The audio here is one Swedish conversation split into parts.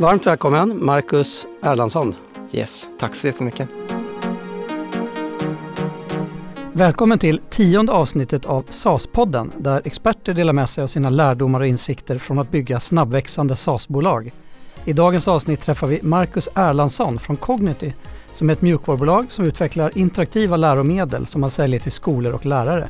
Varmt välkommen Marcus Erlandsson. Yes, tack så jättemycket. Välkommen till tionde avsnittet av SAS-podden där experter delar med sig av sina lärdomar och insikter från att bygga snabbväxande SAS-bolag. I dagens avsnitt träffar vi Marcus Erlandsson från Cognity som är ett mjukvarubolag som utvecklar interaktiva läromedel som man säljer till skolor och lärare.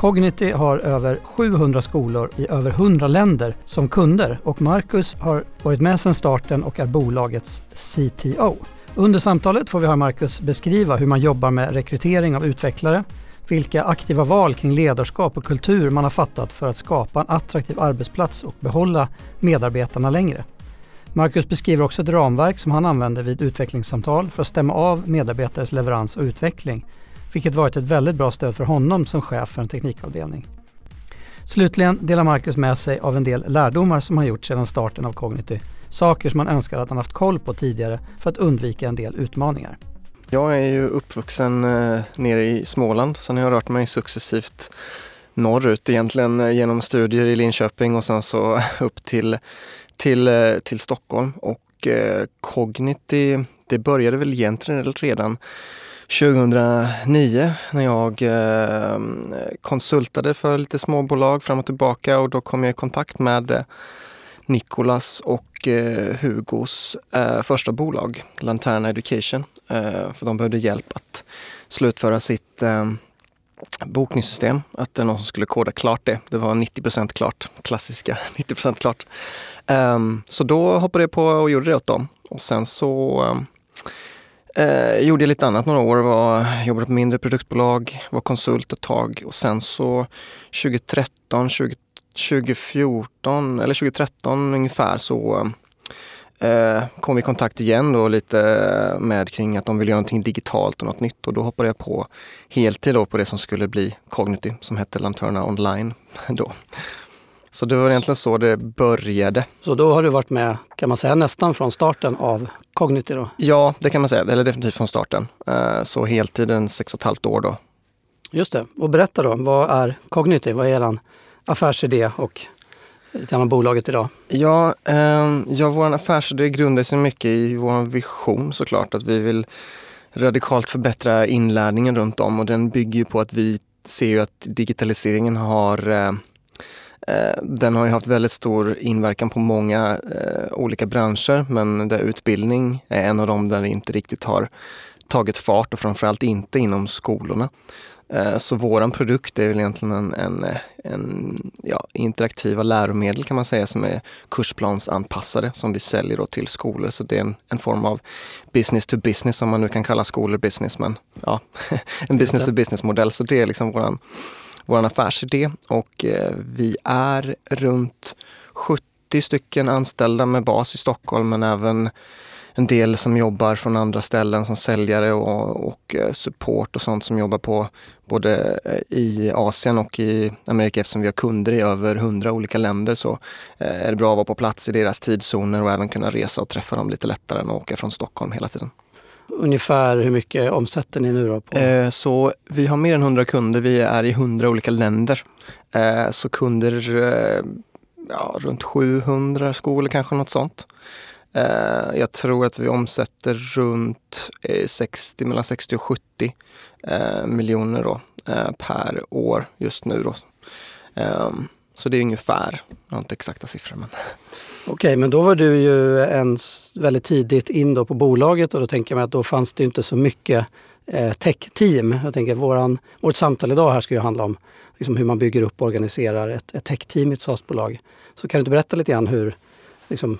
Cognity har över 700 skolor i över 100 länder som kunder och Marcus har varit med sedan starten och är bolagets CTO. Under samtalet får vi höra Marcus beskriva hur man jobbar med rekrytering av utvecklare, vilka aktiva val kring ledarskap och kultur man har fattat för att skapa en attraktiv arbetsplats och behålla medarbetarna längre. Marcus beskriver också ett ramverk som han använder vid utvecklingssamtal för att stämma av medarbetares leverans och utveckling, vilket varit ett väldigt bra stöd för honom som chef för en teknikavdelning. Slutligen delar Marcus med sig av en del lärdomar som han gjort sedan starten av Cognity, saker som han önskar att han haft koll på tidigare för att undvika en del utmaningar. Jag är ju uppvuxen eh, nere i Småland, sen har jag rört mig successivt norrut egentligen eh, genom studier i Linköping och sen så upp till till, eh, till Stockholm och eh, Cognity, det började väl egentligen redan 2009 när jag eh, konsultade för lite småbolag fram och tillbaka och då kom jag i kontakt med eh, Nikolas och eh, Hugos eh, första bolag, Lanterna Education. Eh, för de behövde hjälp att slutföra sitt eh, bokningssystem. Att det är någon som skulle koda klart det. Det var 90% klart, klassiska 90% klart. Um, så då hoppade jag på och gjorde det åt dem. Och sen så um, Eh, gjorde jag lite annat några år. Var, jobbade på mindre produktbolag, var konsult ett tag och sen så 2013, 20, 2014 eller 2013 ungefär så eh, kom vi i kontakt igen då lite med kring att de ville göra någonting digitalt och något nytt och då hoppade jag på heltid då på det som skulle bli Cognity som hette Lanterna Online då. Så det var egentligen så det började. Så då har du varit med, kan man säga, nästan från starten av Cognity då? Ja, det kan man säga. Eller definitivt från starten. Eh, så heltiden sex och ett halvt år då. Just det. Och berätta då, vad är Cognity? Vad är er affärsidé och lite grann bolaget idag? Ja, eh, ja vår affärsidé grundar sig mycket i vår vision såklart. Att vi vill radikalt förbättra inlärningen runt om och den bygger ju på att vi ser ju att digitaliseringen har eh, den har ju haft väldigt stor inverkan på många eh, olika branscher men där utbildning är en av dem där det inte riktigt har tagit fart och framförallt inte inom skolorna. Eh, så våran produkt är väl egentligen en, en, en ja, interaktiva läromedel kan man säga som är kursplansanpassade som vi säljer till skolor. Så det är en, en form av business to business om man nu kan kalla skolor business men ja, en business to business modell. Så det är liksom våran vår affärsidé och eh, vi är runt 70 stycken anställda med bas i Stockholm men även en del som jobbar från andra ställen som säljare och, och eh, support och sånt som jobbar på både eh, i Asien och i Amerika eftersom vi har kunder i över hundra olika länder så är det bra att vara på plats i deras tidszoner och även kunna resa och träffa dem lite lättare än att åka från Stockholm hela tiden. Ungefär hur mycket omsätter ni nu då? På? Eh, så vi har mer än 100 kunder. Vi är i 100 olika länder. Eh, så kunder, eh, ja, runt 700 skolor kanske, något sånt. Eh, jag tror att vi omsätter runt eh, 60, mellan 60 och 70 eh, miljoner då, per år just nu. Då. Ehm, så det är ungefär, jag har inte exakta siffror. Men... Okej, men då var du ju en väldigt tidigt in då på bolaget och då tänker jag mig att då fanns det inte så mycket eh, tech-team. Jag tänker att våran, vårt samtal idag här ska ju handla om liksom hur man bygger upp och organiserar ett, ett tech-team i ett SaaS-bolag. Så kan du inte berätta lite grann hur, liksom,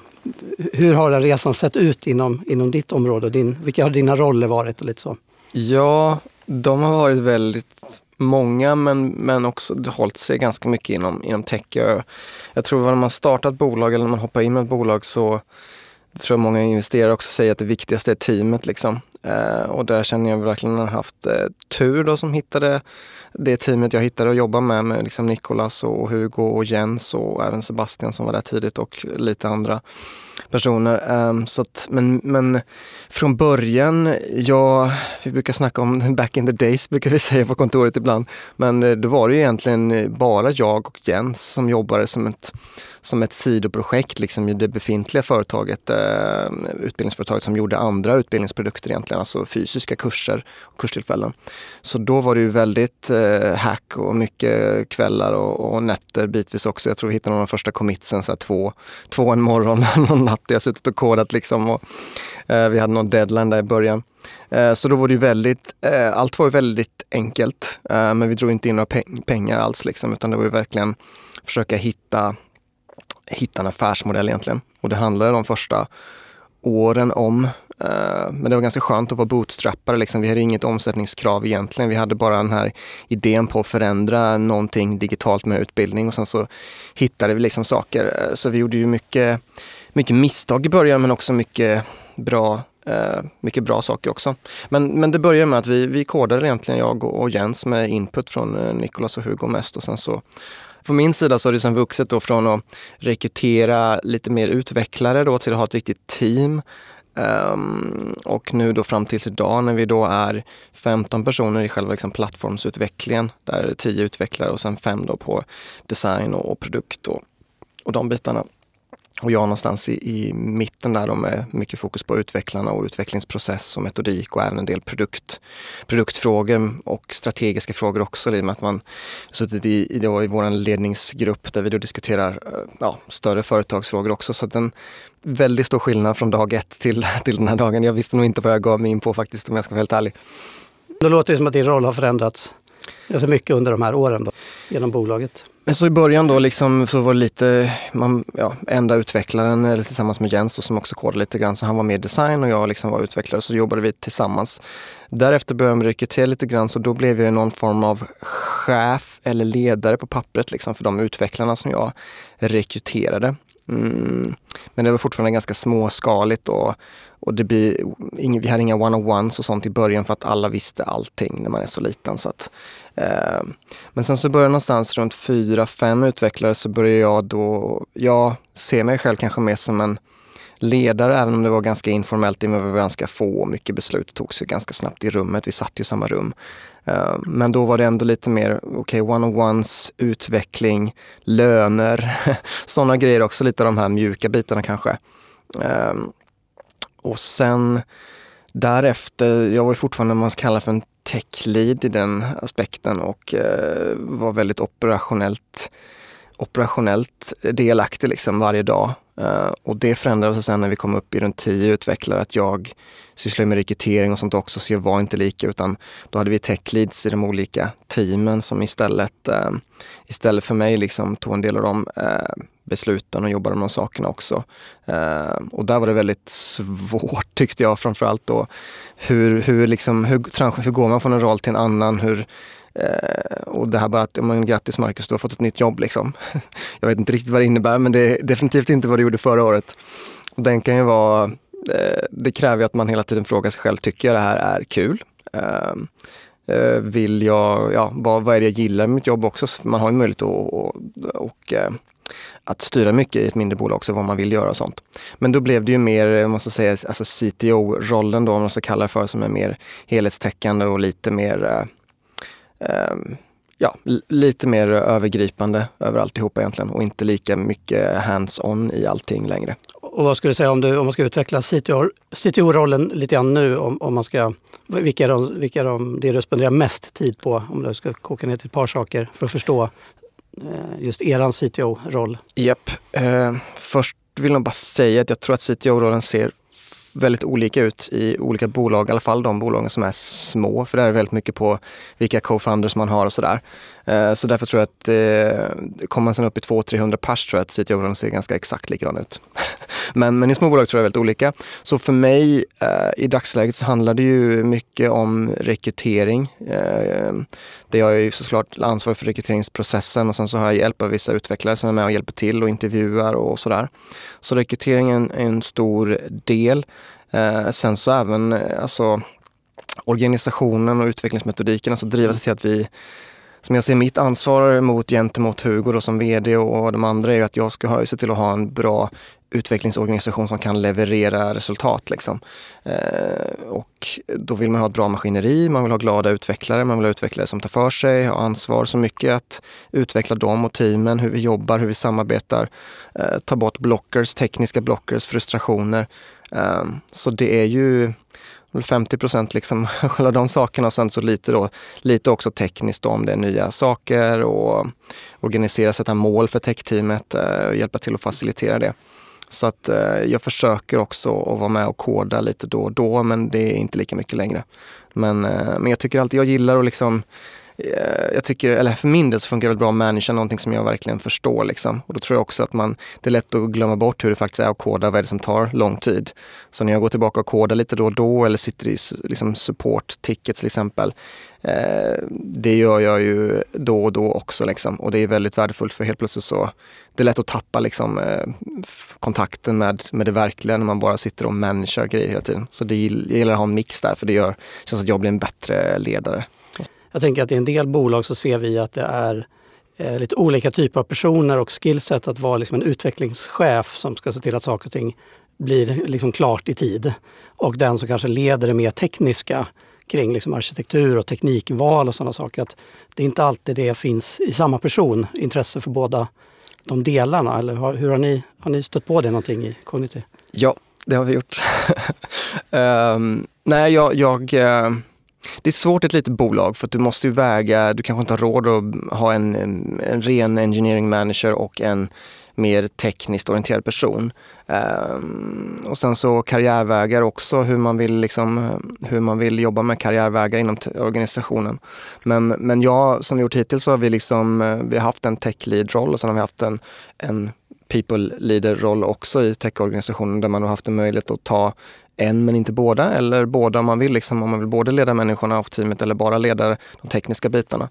hur har den resan sett ut inom, inom ditt område? Och din, vilka har dina roller varit och lite så? Ja, de har varit väldigt många men, men också hållit sig ganska mycket inom, inom tech. Jag, jag tror att när man startar ett bolag eller när man hoppar in med ett bolag så jag tror många investerare också säger att det viktigaste är teamet. Liksom. Eh, och där känner jag verkligen att jag har haft eh, tur då som hittade det teamet jag hittade att jobba med, med liksom Nicolas och Hugo och Jens och även Sebastian som var där tidigt och lite andra personer. Ehm, så att, men, men från början, ja, vi brukar snacka om back in the days brukar vi säga på kontoret ibland. Men eh, då var det egentligen eh, bara jag och Jens som jobbade som ett som ett sidoprojekt liksom i det befintliga företaget, eh, utbildningsföretaget som gjorde andra utbildningsprodukter egentligen, alltså fysiska kurser och kurstillfällen. Så då var det ju väldigt eh, hack och mycket kvällar och, och nätter bitvis också. Jag tror vi hittade någon av de första commitsen, så här två, två en morgon, någon natt. Jag har suttit och kodat liksom och eh, vi hade någon deadline där i början. Eh, så då var det ju väldigt, eh, allt var ju väldigt enkelt, eh, men vi drog inte in några peng pengar alls liksom, utan det var ju verkligen försöka hitta hitta en affärsmodell egentligen. Och det handlade de första åren om. Eh, men det var ganska skönt att vara bootstrappare. Liksom. Vi hade inget omsättningskrav egentligen. Vi hade bara den här idén på att förändra någonting digitalt med utbildning och sen så hittade vi liksom saker. Eh, så vi gjorde ju mycket, mycket misstag i början men också mycket bra eh, mycket bra saker också. Men, men det började med att vi, vi kodade egentligen, jag och Jens, med input från Nicolas och Hugo mest och sen så på min sida så har det sen vuxit då från att rekrytera lite mer utvecklare då till att ha ett riktigt team. Um, och nu då fram tills idag när vi då är 15 personer i själva liksom plattformsutvecklingen. Där är 10 utvecklare och sen 5 då på design och, och produkt och, och de bitarna. Och jag någonstans i, i mitten där med mycket fokus på utvecklarna och utvecklingsprocess och metodik och även en del produkt, produktfrågor och strategiska frågor också i och med att man suttit i, i, då, i vår ledningsgrupp där vi då diskuterar eh, ja, större företagsfrågor också. Så att en väldigt stor skillnad från dag ett till, till den här dagen. Jag visste nog inte vad jag gav mig in på faktiskt om jag ska vara helt ärlig. Det låter som att din roll har förändrats ganska mycket under de här åren då, genom bolaget. Men så i början då liksom så var det lite, man, ja, enda utvecklaren eller tillsammans med Jens då, som också kodade lite grann, så han var mer design och jag liksom var utvecklare, så jobbade vi tillsammans. Därefter började jag rekrytera lite grann, så då blev jag någon form av chef eller ledare på pappret liksom för de utvecklarna som jag rekryterade. Mm. Men det var fortfarande ganska småskaligt och, och det blir, vi hade inga one-on-ones och sånt i början för att alla visste allting när man är så liten. Så att, eh, men sen så började någonstans runt fyra, fem utvecklare så började jag då, jag ser mig själv kanske mer som en ledare, även om det var ganska informellt, det var ganska få och mycket beslut togs ju ganska snabbt i rummet. Vi satt ju i samma rum. Eh, men då var det ändå lite mer, okej, okay, one-on-ones, utveckling, löner, sådana grejer också, lite av de här mjuka bitarna kanske. Eh, och sen därefter, jag var fortfarande vad man kallar för en tech lead i den aspekten och eh, var väldigt operationellt operationellt delaktig liksom varje dag. Uh, och det förändrades sen när vi kom upp i runt tio utvecklare, att jag sysslade med rekrytering och sånt också, så jag var inte lika utan då hade vi tech leads i de olika teamen som istället, uh, istället för mig liksom tog en del av de uh, besluten och jobbade med de sakerna också. och där var det väldigt svårt tyckte jag framförallt då. Hur, hur, liksom, hur, hur går man från en roll till en annan? Hur, Eh, och det här bara att, men, grattis Marcus, du har fått ett nytt jobb liksom. jag vet inte riktigt vad det innebär, men det är definitivt inte vad du gjorde förra året. Och den kan ju vara, eh, det kräver ju att man hela tiden frågar sig själv, tycker jag det här är kul? Eh, eh vill jag, ja, vad, vad är det jag gillar med mitt jobb också? Man har ju möjlighet att och, och, eh, att styra mycket i ett mindre bolag också, vad man vill göra och sånt. Men då blev det ju mer, eh, man ska säga, alltså CTO-rollen då, om man ska kalla det för, som är mer helhetstäckande och lite mer eh, ja, lite mer övergripande över alltihopa egentligen och inte lika mycket hands-on i allting längre. Och vad skulle du säga om, du, om man ska utveckla CTO-rollen lite grann nu? Om, om man ska, vilka de, vilka de, det du spenderar mest tid på? Om du ska koka ner till ett par saker för att förstå eh, just eran CTO-roll. Japp. Eh, först vill jag bara säga att jag tror att CTO-rollen ser väldigt olika ut i olika bolag, i alla fall de bolagen som är små, för där är det väldigt mycket på vilka co-founders man har och sådär. Eh, så därför tror jag att eh, kommer man sen upp i 200-300 pers tror jag att CTO-rollen ser ganska exakt likadan ut. men, men i små bolag tror jag är väldigt olika. Så för mig eh, i dagsläget så handlar det ju mycket om rekrytering. Eh, där jag är ju såklart ansvarig för rekryteringsprocessen och sen så har jag hjälp av vissa utvecklare som är med och hjälper till och intervjuar och sådär. Så rekryteringen är en stor del. Eh, sen så även eh, alltså, organisationen och utvecklingsmetodiken, alltså driva sig till att vi som jag ser mitt ansvar mot gentemot Hugo då, som VD och de andra är ju att jag ska se till att ha en bra utvecklingsorganisation som kan leverera resultat. Liksom. Eh, och då vill man ha ett bra maskineri, man vill ha glada utvecklare, man vill ha utvecklare som tar för sig, har ansvar så mycket att utveckla dem och teamen, hur vi jobbar, hur vi samarbetar, eh, ta bort blockers, tekniska blockers, frustrationer. Eh, så det är ju 50 procent liksom alla de sakerna och sen så lite, då, lite också tekniskt då, om det är nya saker och organisera, sätta mål för techteamet och hjälpa till att facilitera det. Så att eh, jag försöker också att vara med och koda lite då och då men det är inte lika mycket längre. Men, eh, men jag tycker alltid, jag gillar att liksom Eh, jag tycker, eller för min del så funkar det bra att managera någonting som jag verkligen förstår. Liksom. Och då tror jag också att man, det är lätt att glömma bort hur det faktiskt är att koda, vad är det som tar lång tid. Så när jag går tillbaka och kodar lite då och då eller sitter i liksom support tickets till exempel. Eh, det gör jag ju då och då också liksom. och det är väldigt värdefullt för helt plötsligt så det är lätt att tappa liksom, eh, kontakten med, med det verkliga när man bara sitter och managerar grejer hela tiden. Så det, jag gillar att ha en mix där för det gör, känns att jag blir en bättre ledare. Jag tänker att i en del bolag så ser vi att det är eh, lite olika typer av personer och skillset att vara liksom en utvecklingschef som ska se till att saker och ting blir liksom klart i tid. Och den som kanske leder det mer tekniska kring liksom arkitektur och teknikval och sådana saker. Att det är inte alltid det finns i samma person, intresse för båda de delarna. Eller har, hur har ni, har ni stött på det någonting i Cognity? Ja, det har vi gjort. um, nej, jag, jag uh det är svårt i ett litet bolag för att du måste ju väga, du kanske inte har råd att ha en, en, en ren engineering manager och en mer tekniskt orienterad person. Um, och sen så karriärvägar också, hur man vill, liksom, hur man vill jobba med karriärvägar inom organisationen. Men, men jag, som vi gjort hittills, så har vi, liksom, eh, vi har haft en tech lead-roll och sen har vi haft en, en people leader-roll också i techorganisationen där man har haft en möjlighet att ta en men inte båda eller båda om man vill. Liksom, om man vill både leda människorna och teamet eller bara leda de tekniska bitarna.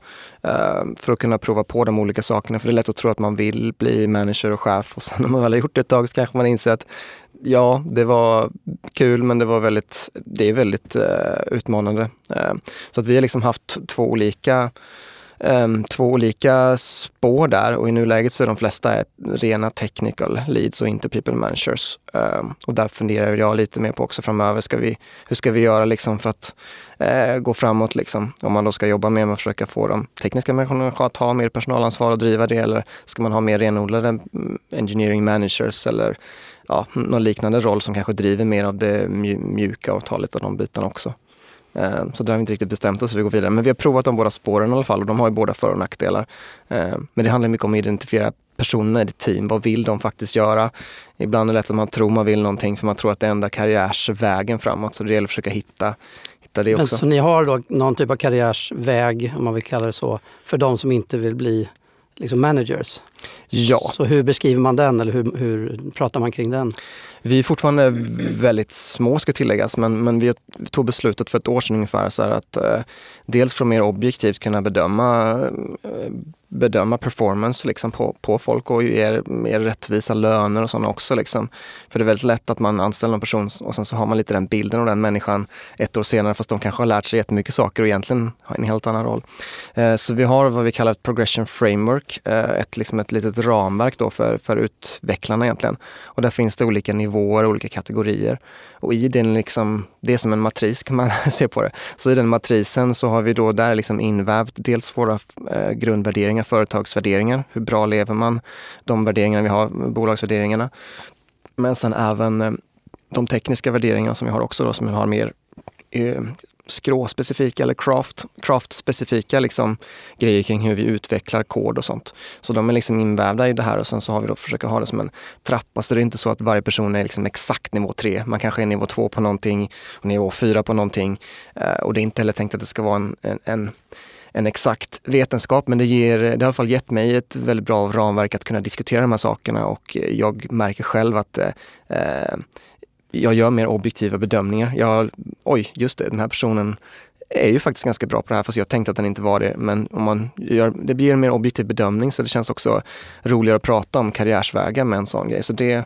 Uh, för att kunna prova på de olika sakerna. För det är lätt att tro att man vill bli manager och chef och sen när man väl har gjort det ett tag så kanske man inser att ja, det var kul men det var väldigt, det är väldigt uh, utmanande. Uh, så att vi har liksom haft två olika Ehm, två olika spår där och i nuläget så är de flesta rena technical leads och inte people managers. Ehm, och där funderar jag lite mer på också framöver, ska vi, hur ska vi göra liksom för att eh, gå framåt? Liksom? Om man då ska jobba mer med att försöka få de tekniska människorna att ha mer personalansvar och driva det eller ska man ha mer renodlade mm, engineering managers eller ja, någon liknande roll som kanske driver mer av det mjuka och tar lite av de bitarna också. Eh, så där har vi inte riktigt bestämt oss hur vi går vidare. Men vi har provat de båda spåren i alla fall och de har ju båda för och nackdelar. Eh, men det handlar mycket om att identifiera personerna i ditt team. Vad vill de faktiskt göra? Ibland är det lätt att man tror man vill någonting för man tror att det är enda karriärsvägen framåt. Så det gäller att försöka hitta, hitta det också. Men så ni har då någon typ av karriärsväg, om man vill kalla det så, för de som inte vill bli liksom managers? Ja. Så hur beskriver man den eller hur, hur pratar man kring den? Vi är fortfarande väldigt små ska tilläggas, men, men vi tog beslutet för ett år sedan ungefär så att eh, dels för att mer objektivt kunna bedöma, eh, bedöma performance liksom på, på folk och ge mer rättvisa löner och sådana också. Liksom. För det är väldigt lätt att man anställer en person och sen så har man lite den bilden av den människan ett år senare fast de kanske har lärt sig jättemycket saker och egentligen har en helt annan roll. Eh, så vi har vad vi kallar ett progression framework, eh, ett, liksom ett litet ramverk då för, för utvecklarna egentligen. Och där finns det olika nivåer olika kategorier. Och i den, liksom, det är som en matris kan man se på det. Så i den matrisen så har vi då där liksom invävt dels våra eh, grundvärderingar, företagsvärderingar. Hur bra lever man? De värderingar vi har, bolagsvärderingarna. Men sen även eh, de tekniska värderingarna som vi har också då, som vi har mer eh, skråspecifika eller craft, craft-specifika liksom, grejer kring hur vi utvecklar kod och sånt. Så de är liksom invävda i det här och sen så har vi då försökt ha det som en trappa. Så det är inte så att varje person är liksom exakt nivå tre. Man kanske är nivå två på någonting och nivå fyra på någonting. Eh, och det är inte heller tänkt att det ska vara en, en, en en exakt vetenskap men det, ger, det har i alla fall gett mig ett väldigt bra ramverk att kunna diskutera de här sakerna och eh, jag märker själv att eh, eh, jag gör mer objektiva bedömningar. Jag, oj, just det, den här personen är ju faktiskt ganska bra på det här fast jag tänkte att den inte var det. Men om man gör, det blir en mer objektiv bedömning så det känns också roligare att prata om karriärsvägar med en sån grej. Så det,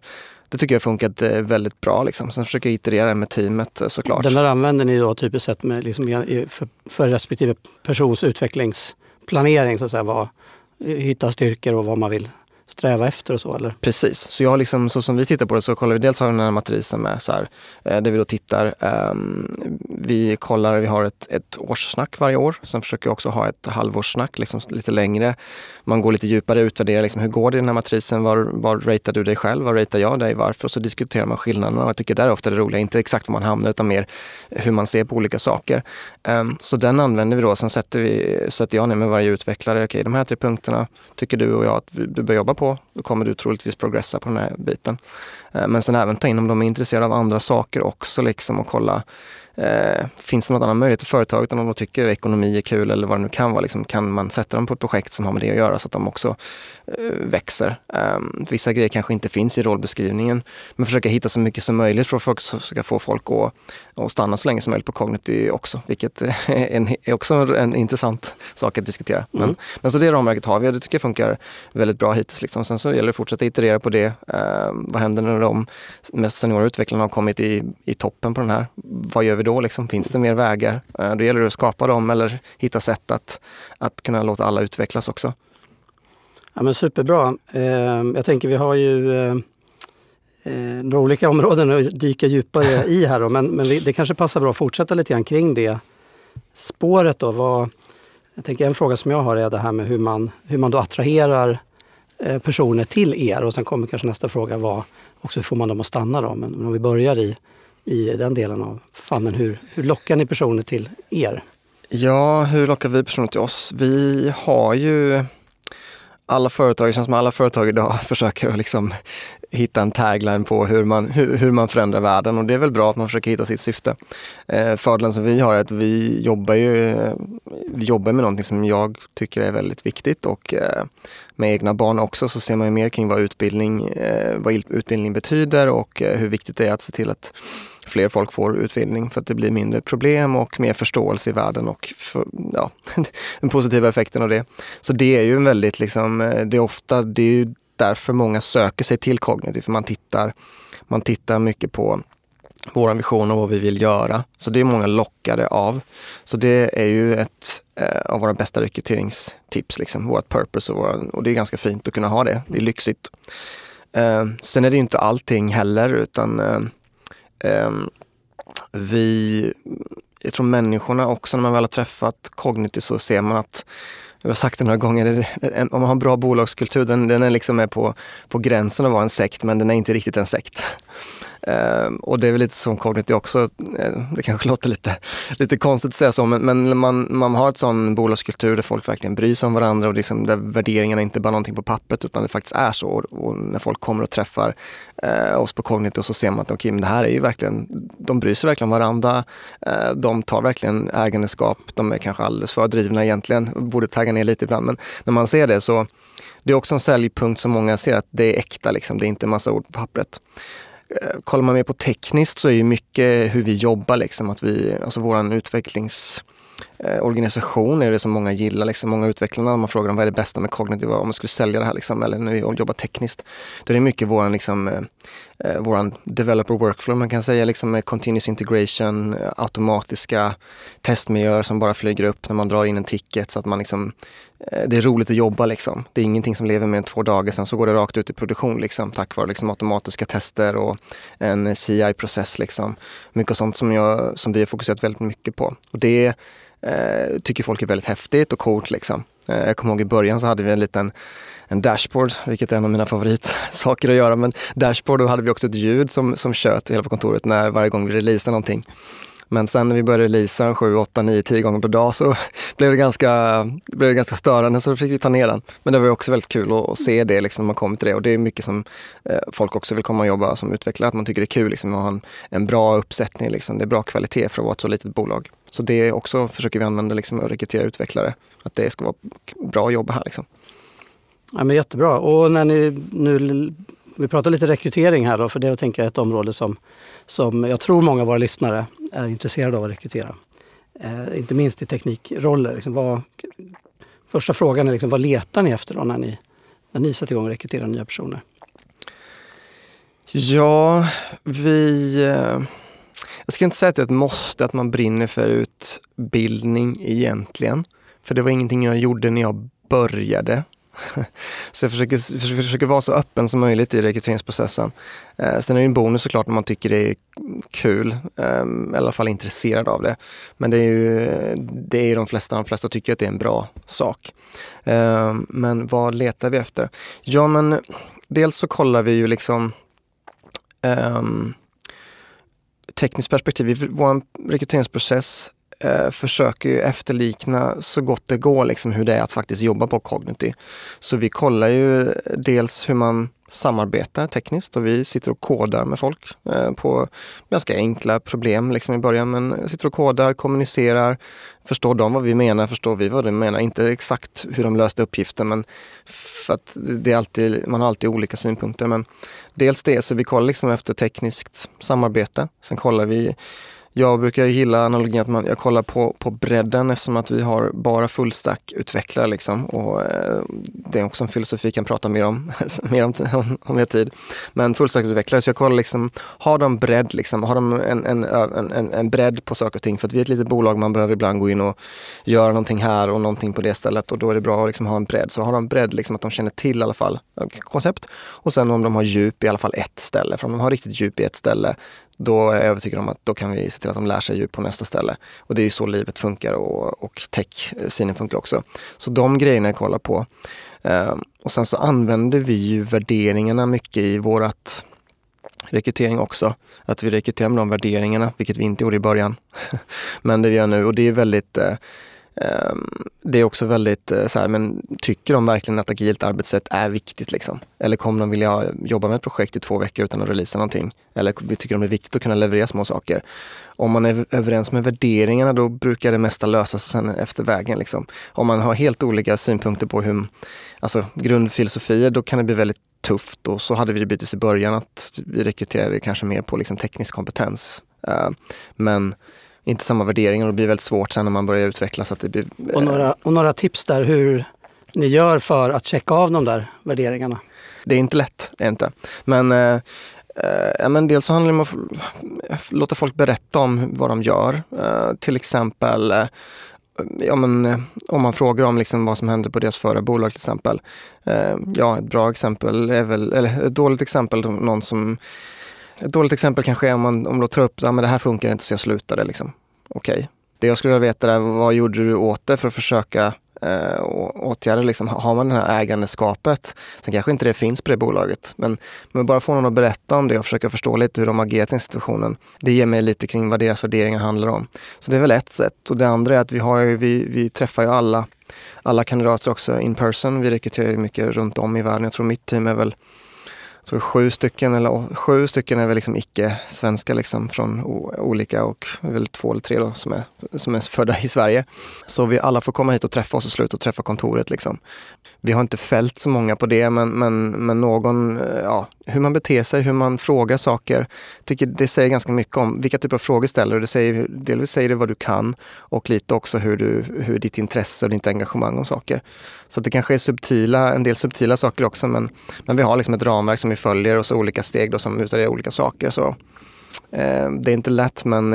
det tycker jag funkat eh, väldigt bra. Liksom. Sen försöker jag iterera med teamet eh, såklart. Den där använder ni då typiskt sett med, liksom, för, för respektive persons utvecklingsplanering, så att säga, vad, hitta styrkor och vad man vill sträva efter och så eller? Precis, så jag liksom, så som vi tittar på det så kollar vi dels har den här matrisen med så här, eh, där vi då tittar. Um, vi kollar, vi har ett, ett årssnack varje år. Sen försöker jag också ha ett halvårssnack liksom lite längre. Man går lite djupare, utvärderar liksom, hur går det i den här matrisen? Var, var ratear du dig själv? Var ratear jag dig? Varför? Och så diskuterar man skillnaderna. Jag tycker det är ofta det roliga, inte exakt var man hamnar utan mer hur man ser på olika saker. Um, så den använder vi då. Sen sätter, vi, sätter jag ner med varje utvecklare. Okej, okay, de här tre punkterna tycker du och jag att du bör jobba på. Då kommer du troligtvis progressa på den här biten. Uh, men sen även ta in om de är intresserade av andra saker också liksom och kolla Eh, finns det någon annan möjlighet för företaget om de tycker ekonomi är kul eller vad det nu kan vara? Liksom, kan man sätta dem på ett projekt som har med det att göra så att de också eh, växer? Eh, vissa grejer kanske inte finns i rollbeskrivningen, men försöka hitta så mycket som möjligt för att ska få folk att, att stanna så länge som möjligt på Cognity också, vilket är, en, är också en intressant sak att diskutera. Mm. Men, men, så det ramverket har vi och det tycker jag funkar väldigt bra hittills. Liksom. Sen så gäller det att fortsätta iterera på det. Eh, vad händer när de mest seniora utvecklarna har kommit i, i toppen på den här? Vad gör vi då? Liksom? Finns det mer vägar? Eh, då gäller det att skapa dem eller hitta sätt att, att kunna låta alla utvecklas också. Ja, men superbra. Eh, jag tänker vi har ju eh, några olika områden att dyka djupare i här då, men, men det kanske passar bra att fortsätta lite grann kring det spåret. Då. Vad, jag tänker en fråga som jag har är det här med hur man, hur man då attraherar Eh, personer till er och sen kommer kanske nästa fråga vara också hur får man dem att stanna då? Men, men om vi börjar i i den delen av fannen, Hur, hur lockar ni personer till er? Ja, hur lockar vi personer till oss? Vi har ju alla företag, det känns som alla företag idag försöker att liksom hitta en tagline på hur man, hur, hur, man förändrar världen och det är väl bra att man försöker hitta sitt syfte. Eh, fördelen som vi har är att vi jobbar ju eh, vi jobbar med någonting som jag tycker är väldigt viktigt och eh, med egna barn också så ser man ju mer kring vad utbildning, eh, vad utbildning betyder och eh, hur viktigt det är att se till att fler folk får utbildning för att det blir mindre problem och mer förståelse i världen och för, ja, den positiva effekten av det. Så det är ju en väldigt, liksom, eh, det är ofta, det är ju därför många söker sig till kognitiv, för man tittar, man tittar mycket på vår vision och vad vi vill göra. Så det är många lockade av. Så det är ju ett eh, av våra bästa rekryteringstips, liksom, vårt purpose och, våra, och det är ganska fint att kunna ha det. Det är lyxigt. Eh, sen är det inte allting heller utan eh, Ehm, vi, jag tror människorna också, när man väl har träffat Cognity så ser man att jag har sagt det några gånger, om man har en bra bolagskultur, den, den är liksom är på, på gränsen att vara en sekt, men den är inte riktigt en sekt. Uh, och det är väl lite som Cognity också, eh, det kanske låter lite, lite konstigt att säga så, men, men man, man har ett sån bolagskultur där folk verkligen bryr sig om varandra och liksom där värderingarna inte bara är någonting på pappret utan det faktiskt är så. Och, och när folk kommer och träffar eh, oss på Cognity så ser man att okay, men det här är ju verkligen, de bryr sig verkligen om varandra, eh, de tar verkligen ägandeskap, de är kanske alldeles för drivna egentligen, borde tagga ner lite ibland, men när man ser det så det är också en säljpunkt som många ser att det är äkta, liksom. det är inte en massa ord på pappret. Eh, kollar man mer på tekniskt så är ju mycket hur vi jobbar, liksom, att vi, alltså våran utvecklingsorganisation eh, är det som många gillar. Liksom. Många utvecklare, man frågar dem vad är det bästa med kognitiva, om man skulle sälja det här liksom, eller när vi jobbar tekniskt. Då är det mycket våran, liksom, eh, eh våran developer workflow, man kan säga liksom med continuous integration, automatiska testmiljöer som bara flyger upp när man drar in en ticket så att man liksom Eh, det är roligt att jobba liksom. Det är ingenting som lever mer än två dagar, sen så går det rakt ut i produktion liksom, tack vare liksom, automatiska tester och en CI-process. Liksom. Mycket sånt som, jag, som vi har fokuserat väldigt mycket på. Och det eh, tycker folk är väldigt häftigt och coolt. Liksom. Eh, jag kommer ihåg i början så hade vi en liten en dashboard, vilket är en av mina favoritsaker att göra. Men dashboard, då hade vi också ett ljud som, som tjöt hela på kontoret när varje gång vi releasade någonting. Men sen när vi började releasa 7, 8, 9, 10 gånger per dag så blev det ganska, blev det ganska störande så då fick vi ta ner den. Men det var också väldigt kul att, att se det liksom, när man kommer till det och det är mycket som eh, folk också vill komma och jobba som utvecklare, att man tycker det är kul liksom, att ha en, en bra uppsättning. Liksom. Det är bra kvalitet för att vara ett så litet bolag. Så det också försöker vi använda liksom att rekrytera utvecklare. Att det ska vara bra att jobba här. Liksom. Ja, men jättebra. Och när ni nu, vi pratar lite rekrytering här då, för det tänker är ett område som, som jag tror många av våra lyssnare är intresserade av att rekrytera. Eh, inte minst i teknikroller. Liksom vad, första frågan är liksom, vad letar ni efter då när ni, när ni sätter igång och rekryterar nya personer? Ja, vi... Eh, jag ska inte säga att det är ett måste att man brinner för utbildning egentligen. För det var ingenting jag gjorde när jag började. Så jag försöker, försöker vara så öppen som möjligt i rekryteringsprocessen. Eh, sen är det en bonus såklart om man tycker det är kul, eh, i alla fall intresserad av det. Men det är ju det är de flesta, de flesta tycker att det är en bra sak. Eh, men vad letar vi efter? Ja men dels så kollar vi ju liksom eh, tekniskt perspektiv. I vår rekryteringsprocess eh, försöker ju efterlikna så gott det går liksom hur det är att faktiskt jobba på Cognity. Så vi kollar ju dels hur man samarbetar tekniskt och vi sitter och kodar med folk eh, på ganska enkla problem liksom i början. Men sitter och kodar, kommunicerar, förstår de vad vi menar, förstår vi vad de menar. Inte exakt hur de löste uppgiften men för att det är alltid, man har alltid olika synpunkter. Men dels det, så vi kollar liksom efter tekniskt samarbete. Sen kollar vi jag brukar gilla analogin att man, jag kollar på, på bredden eftersom att vi har bara fullstack-utvecklare. Liksom. Och, eh, det är också en filosofi jag kan prata mer om, mer om, om, om jag tid. Men fullstack-utvecklare, så jag kollar liksom, har de bredd, liksom, har de en, en, en, en bredd på saker och ting? För att vi är ett litet bolag, man behöver ibland gå in och göra någonting här och någonting på det stället och då är det bra att liksom ha en bredd. Så har de bredd, liksom, att de känner till i alla fall eh, koncept. Och sen om de har djup i alla fall ett ställe. För om de har riktigt djup i ett ställe, då är jag övertygad om att då kan vi se till att de lär sig djup på nästa ställe. Och det är ju så livet funkar och, och tech-synen eh, funkar också. Så de grejerna jag kollar på. Eh, och sen så använder vi ju värderingarna mycket i vårat rekrytering också. Att vi rekryterar med de värderingarna, vilket vi inte gjorde i början. Men det vi gör nu och det är väldigt eh, Ehm, det är också väldigt eh, så här, men tycker de verkligen att agilt arbetssätt är viktigt? Liksom? Eller kommer de vilja jobba med ett projekt i två veckor utan att releasa någonting? Eller tycker de det är viktigt att kunna leverera små saker? Om man är överens med värderingarna då brukar det mesta lösa sig sen efter vägen. Liksom. Om man har helt olika synpunkter på hur, alltså grundfilosofier, då kan det bli väldigt tufft. Och så hade vi det bitvis i början att vi rekryterade kanske mer på liksom teknisk kompetens. Ehm, men inte samma värderingar och det blir väldigt svårt sen när man börjar utvecklas. Att det blir, och, eh, några, och några tips där hur ni gör för att checka av de där värderingarna? Det är inte lätt, är inte. Men, eh, eh, men dels så handlar det om att låta folk berätta om vad de gör. Eh, till exempel eh, ja, men, eh, om man frågar om liksom vad som hände på deras förra bolag till exempel. ja, ett bra exempel är väl, eller ett dåligt exempel, någon som ett dåligt exempel kanske är om man om man tar upp, ja det här funkar inte så jag slutade. Liksom. Okej. Okay. Det jag skulle vilja veta är, vad gjorde du åt det för att försöka eh, åtgärda, liksom, har man det här ägandeskapet? Sen kanske inte det finns på det bolaget, men, men bara få någon att berätta om det och försöka förstå lite hur de agerat i situationen. Det ger mig lite kring vad deras värderingar handlar om. Så det är väl ett sätt. Och det andra är att vi, har vi, vi träffar ju alla, alla kandidater också in person. Vi rekryterar mycket runt om i världen. Jag tror mitt team är väl tror sju stycken, eller sju stycken är väl liksom icke-svenska liksom från olika och väl två eller tre då som är, som är födda i Sverige. Så vi alla får komma hit och träffa oss och sluta och träffa kontoret liksom. Vi har inte fällt så många på det men, men, men någon, eh, ja, hur man beter sig, hur man frågar saker. tycker det säger ganska mycket om vilka typer av frågor ställer det säger, Delvis säger det vad du kan och lite också hur, du, hur ditt intresse och ditt engagemang om saker. Så det kanske är subtila, en del subtila saker också men, men vi har liksom ett ramverk som vi följer och så olika steg då som utvärderar olika saker. Så, eh, det är inte lätt men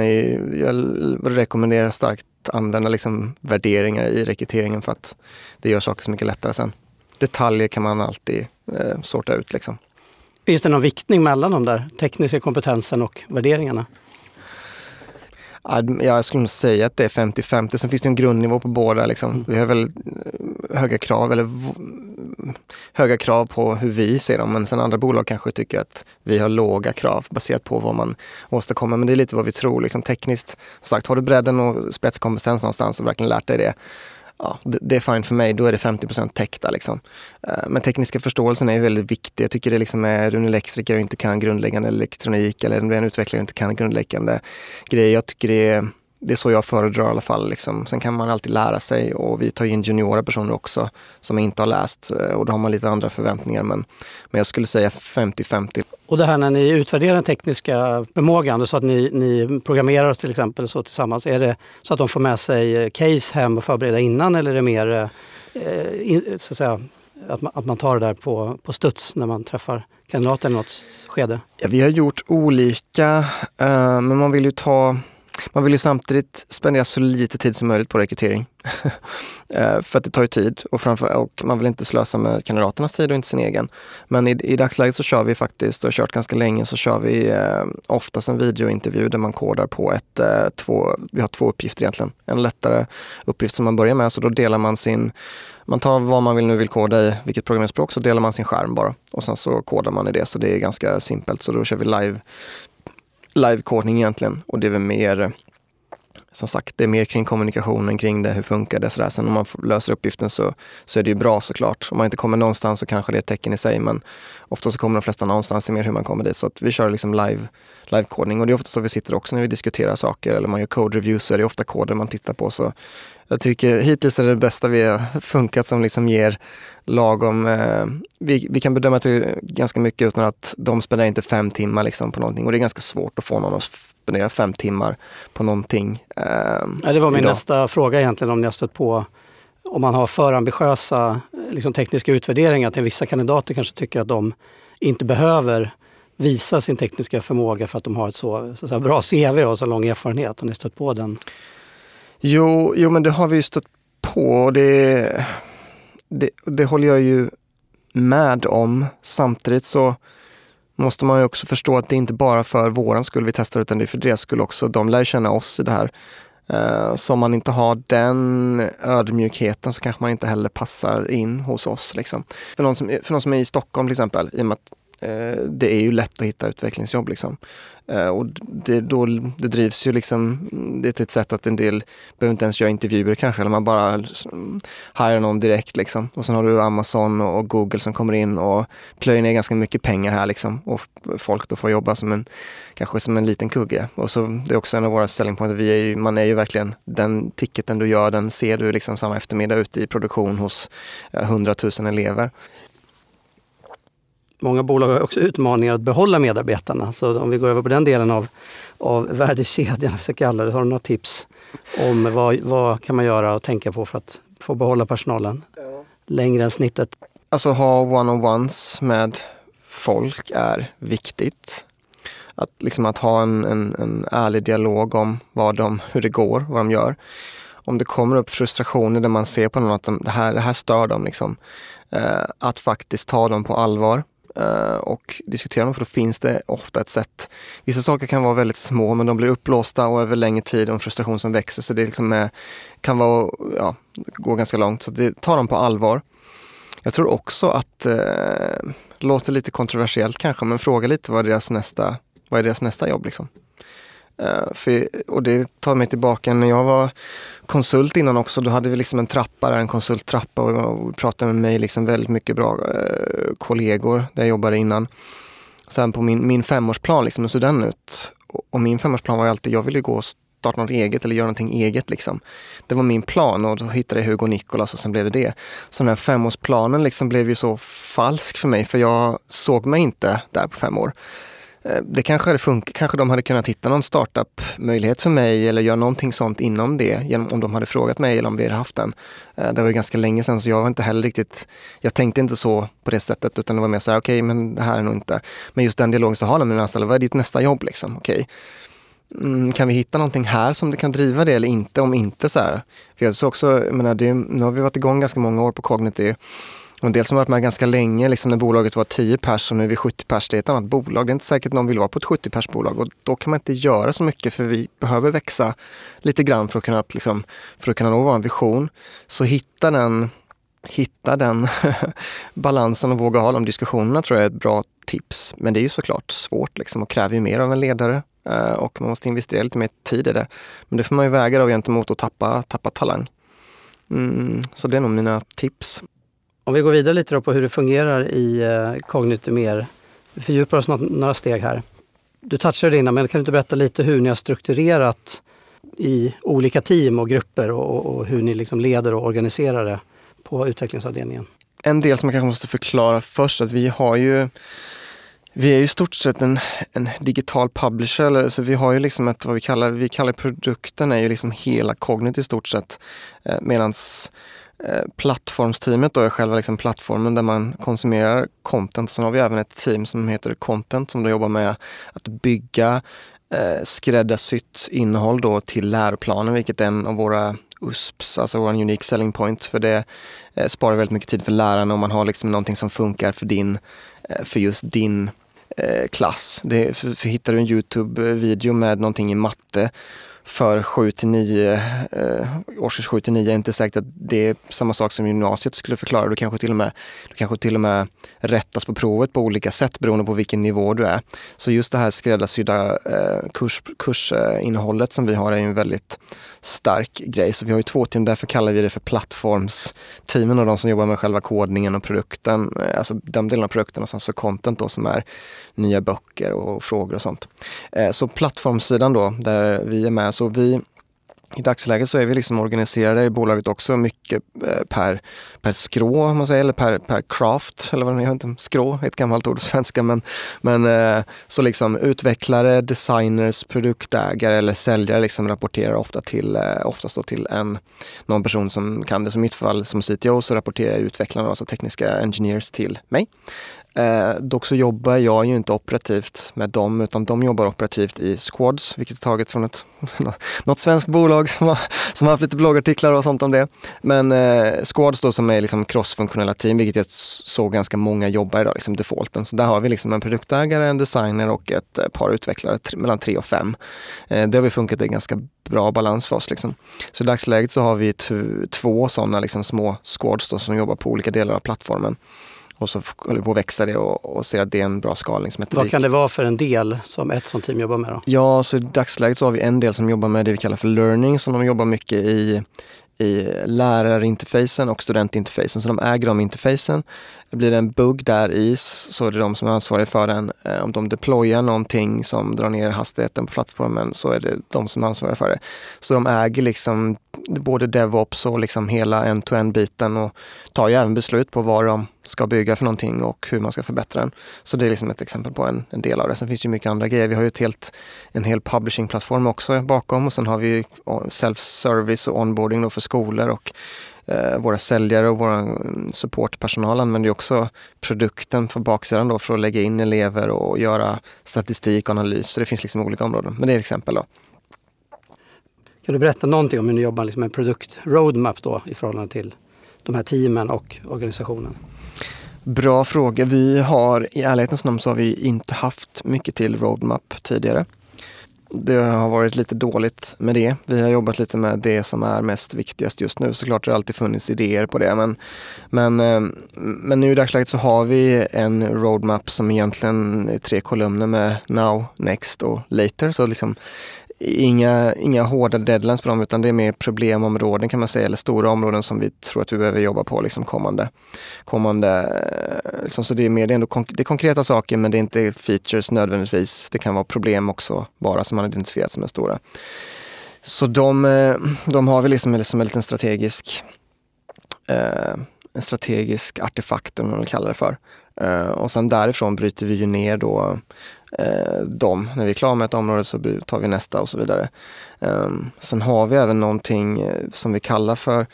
jag rekommenderar starkt att använda liksom värderingar i rekryteringen för att det gör saker så mycket lättare sen. Detaljer kan man alltid eh, sorta ut. Liksom. Finns det någon viktning mellan de där tekniska kompetensen och värderingarna? Ja, jag skulle nog säga att det är 50-50. Sen finns det en grundnivå på båda. Liksom. Mm. Vi har väl eh, höga krav, eller höga krav på hur vi ser dem. Men sen andra bolag kanske tycker att vi har låga krav baserat på vad man åstadkommer. Men det är lite vad vi tror. Liksom, tekniskt, sagt, har du bredden och spetskompetens någonstans och verkligen lärt dig det ja, det, är fine för mig, då är det 50 täckta. Liksom. Eh, men tekniska förståelsen är väldigt viktig. Jag tycker det liksom är en elektriker och inte kan grundläggande elektronik eller en utvecklare inte kan grundläggande grejer. Jag tycker det är det är så jag föredrar i alla fall. Liksom. Sen kan man alltid lära sig och vi tar in juniora personer också som inte har läst eh, och då har man lite andra förväntningar. Men, men jag skulle säga 50-50. Och det här när ni utvärderar den tekniska förmågan, så att ni, ni programmerar till exempel så tillsammans, är det så att de får med sig case hem och förbereda innan eller är det mer eh, så att, säga, att, man, att man tar det där på, på studs när man träffar kandidaten i något skede? Ja, vi har gjort olika, men man vill ju ta man vill ju samtidigt spendera så lite tid som möjligt på rekrytering. Eh, för att det tar ju tid och, framför, och man vill inte slösa med kandidaternas tid och inte sin egen. Men i, i dagsläget så kör vi faktiskt, och har kört ganska länge, så kör vi eh, oftast en videointervju där man kodar på ett, eh, två, vi har två uppgifter egentligen. En lättare uppgift som man börjar med, så då delar man sin, man tar vad man vill nu vill koda i, vilket programmeringsspråk, så delar man sin skärm bara. Och sen så kodar man i det, så det är ganska simpelt. Så då kör vi live live-kodning egentligen och det är väl mer som sagt, det är mer kring kommunikationen kring det, hur funkar det sådär. Sen om man löser uppgiften så, så är det ju bra såklart. Om man inte kommer någonstans så kanske det är ett tecken i sig, men ofta så kommer de flesta någonstans, det är mer hur man kommer dit. Så att vi kör liksom live, live-kodning och det är ofta så vi sitter också när vi diskuterar saker eller man gör code reviews så är det ofta koder man tittar på. Så jag tycker hittills är det bästa vi har funkat som liksom ger lagom, eh, vi, vi kan bedöma att det är ganska mycket utan att de spenderar inte fem timmar liksom på någonting och det är ganska svårt att få någon att spendera fem timmar på någonting. Eh, ja, det var min idag. nästa fråga egentligen om ni har stött på om man har för ambitiösa liksom, tekniska utvärderingar till vissa kandidater kanske tycker att de inte behöver visa sin tekniska förmåga för att de har ett så, så, så bra CV och så lång erfarenhet. Har ni stött på den? Jo, jo men det har vi ju stött på. Det, det, det håller jag ju med om. Samtidigt så måste man ju också förstå att det inte bara för våran skull vi testar utan det är för deras skull också. De lär känna oss i det här. Eh, så om man inte har den ödmjukheten så kanske man inte heller passar in hos oss. Liksom. För, någon som, för någon som är i Stockholm till exempel, i och med att Eh, det är ju lätt att hitta utvecklingsjobb. Liksom. Eh, och det, då, det drivs ju liksom, mm, det är ett sätt att en del behöver inte ens göra intervjuer kanske, eller man bara mm, hajar någon direkt liksom. Och sen har du Amazon och Google som kommer in och plöjer ner ganska mycket pengar här liksom. Och folk då får jobba som en, kanske som en liten kugge. Och så det är också en av våra selling points, vi är ju, man är ju verkligen, den ticketen du gör, den ser du liksom samma eftermiddag ute i produktion hos eh, hundratusen elever många bolag har också utmaningar att behålla medarbetarna. Så om vi går över på den delen av, av värdekedjan, vi ska kalla det, har du några tips om vad, vad kan man göra och tänka på för att få behålla personalen längre än snittet? Alltså ha one-on-ones med folk är viktigt. Att, liksom att ha en, en, en ärlig dialog om vad de, hur det går, vad de gör. Om det kommer upp frustrationer där man ser på någon att de, det, här, det här stör dem, liksom, eh, att faktiskt ta dem på allvar Eh, och diskutera dem för då finns det ofta ett sätt. Vissa saker kan vara väldigt små men de blir upplåsta och över längre tid och en frustration som växer så det liksom är, kan vara, ja, gå ganska långt. Så det, ta dem på allvar. Jag tror också att, eh, låter lite kontroversiellt kanske, men fråga lite vad är deras nästa, vad är deras nästa jobb liksom. Eh, för, och det tar mig tillbaka när jag var konsult innan också. Då hade vi liksom en trappa, där, en konsulttrappa och, pratade med mig liksom väldigt mycket bra eh, kollegor där jag jobbade innan. Sen på min, min femårsplan, liksom, hur såg den ut? Och, och min femårsplan var ju alltid, jag ville gå och starta något eget eller göra någonting eget. Liksom. Det var min plan och då hittade jag Hugo och Nicolas och sen blev det det. Så den här femårsplanen liksom blev ju så falsk för mig för jag såg mig inte där på fem år. Eh, det kanske hade funkat, kanske de hade kunnat hitta någon startup-möjlighet för mig eller göra någonting sånt inom det, genom, om de hade frågat mig eller om vi hade haft den. Eh, det var ju ganska länge sedan så jag var inte heller riktigt, jag tänkte inte så på det sättet utan det var mer så här, okej okay, men det här är nog inte, men just den dialogen så har med mina anställda, vad är ditt nästa jobb liksom? Okej. Okay. Mm, kan vi hitta någonting här som det kan driva det eller inte? Om inte så här. För jag såg också, jag menar, det, nu har vi varit igång ganska många år på Cognity en del som har varit med ganska länge, liksom när bolaget var 10 pers och nu är vi 70 pers, det är ett annat bolag. Det är inte säkert någon vill vara på ett 70 pers bolag och då kan man inte göra så mycket för vi behöver växa lite grann för att kunna, liksom, för att kunna nå vår vision. Så hitta den, hitta den balansen och våga ha de diskussionerna tror jag är ett bra tips. Men det är ju såklart svårt liksom och kräver ju mer av en ledare eh, och man måste investera lite mer tid i det. Men det får man ju väga då gentemot att tappa, tappa talang. Mm, så det är nog mina tips. Om vi går vidare lite då på hur det fungerar i eh, mer, vi fördjupar oss några, steg här. Du touchade det innan, men kan du inte berätta lite hur ni har strukturerat i olika team och grupper och, och hur ni liksom leder och organiserar det på utvecklingsavdelningen? En del som jag kanske måste förklara först att vi har ju vi är ju i stort sett en, en digital publisher, eller, så vi har ju liksom ett, vad vi kallar, vi kallar produkten är ju liksom hela Cognit i stort sett. Eh, Medan Eh, plattformsteamet då är själva liksom plattformen där man konsumerar content. Sen har vi även ett team som heter Content som då jobbar med att bygga eh, skräddarsytt innehåll då till läroplanen, vilket är en av våra USPs, alltså vår unique selling point. För det eh, sparar väldigt mycket tid för lärarna om man har liksom någonting som funkar för, din, eh, för just din eh, klass. Det, för, för hittar du en Youtube-video med någonting i matte för 7 till 9, eh, årskurs 7 till 9 är inte säkert att det är samma sak som gymnasiet skulle förklara. Du kanske till och med, du kanske till och med rättas på provet på olika sätt beroende på vilken nivå du är. Så just det här skräddarsydda eh, kurs, kursinnehållet som vi har är en väldigt stark grej. Så vi har ju två team, därför kallar vi det för plattformsteamen och de som jobbar med själva kodningen och produkten, eh, alltså den delen av produkten och sen så content då som är nya böcker och frågor och sånt. Eh, så plattformsidan då, där vi är med, så vi i dagsläget så är vi liksom organiserade i bolaget också mycket eh, per, per skrå, man säger, eller per, per craft, eller vad det är, inte, skrå, ett gammalt ord på svenska, men, men eh, så liksom utvecklare, designers, produktägare eller säljare liksom rapporterar ofta till, eh, oftast då till en, någon person som kan det. Som i mitt fall som CTO så rapporterar utvecklarna, alltså tekniska engineers till mig. Eh, dock så jobbar jag ju inte operativt med dem utan de jobbar operativt i Squads, vilket är taget från ett, något svenskt bolag som har, som har haft lite bloggartiklar och sånt om det. Men eh, Squads då som är liksom crossfunktionella team, vilket jag såg ganska många jobbar idag, liksom defaulten. Så där har vi liksom en produktägare, en designer och ett eh, par utvecklare, mellan tre och fem. Eh, det har vi funkat i ganska bra balans för oss. Liksom. Så i dagsläget så har vi två sådana liksom små squads då, som jobbar på olika delar av plattformen och så håller vi på att växa det och, och ser att det är en bra skalningsmetodik. Vad kan det vara för en del som ett sånt team jobbar med? Då? Ja, så i dagsläget så har vi en del som jobbar med det vi kallar för learning, som de jobbar mycket i i lärarinterfacen och studentinterfacen. Så de äger de interfacen. Blir det en bugg där i så är det de som är ansvariga för den. Eh, om de deployar någonting som drar ner hastigheten på plattformen så är det de som är ansvariga för det. Så de äger liksom både DevOps och liksom hela end-to-end biten och tar ju även beslut på vad de ska bygga för någonting och hur man ska förbättra den. Så det är liksom ett exempel på en, en del av det. Sen finns det ju mycket andra grejer. Vi har ju ett helt, en hel publishing-plattform också bakom och sen har vi self-service och onboarding för skolor och eh, våra säljare och vår mm, supportpersonal använder också produkten på baksidan då för att lägga in elever och göra statistik och analys. Så det finns liksom olika områden. Men det är ett exempel. Då. Kan du berätta någonting om hur ni jobbar liksom med produkt roadmap då i förhållande till de här teamen och organisationen? Bra fråga. Vi har i ärlighetens namn så har vi inte haft mycket till roadmap tidigare. Det har varit lite dåligt med det. Vi har jobbat lite med det som är mest viktigast just nu. Såklart har det alltid funnits idéer på det men, men, eh, men nu i dagsläget så har vi en roadmap som egentligen är tre kolumner med now, next och later. Så liksom inga, inga hårda deadlines på dem utan det är mer problemområden kan man säga, eller stora områden som vi tror att vi behöver jobba på liksom kommande. kommande eh, liksom, så det är mer det är ändå konk det är konkreta saker men det är inte features nödvändigtvis. Det kan vara problem också bara som man identifierat som är stora. Så de, eh, de har vi liksom som en liten strategisk eh, en strategisk artefakt, om man vill kalla det för. Uh, och sen därifrån bryter vi ju ner då eh, dem. När vi är klara med ett område så tar vi nästa och så vidare. Eh, sen har vi även någonting eh, som vi kallar för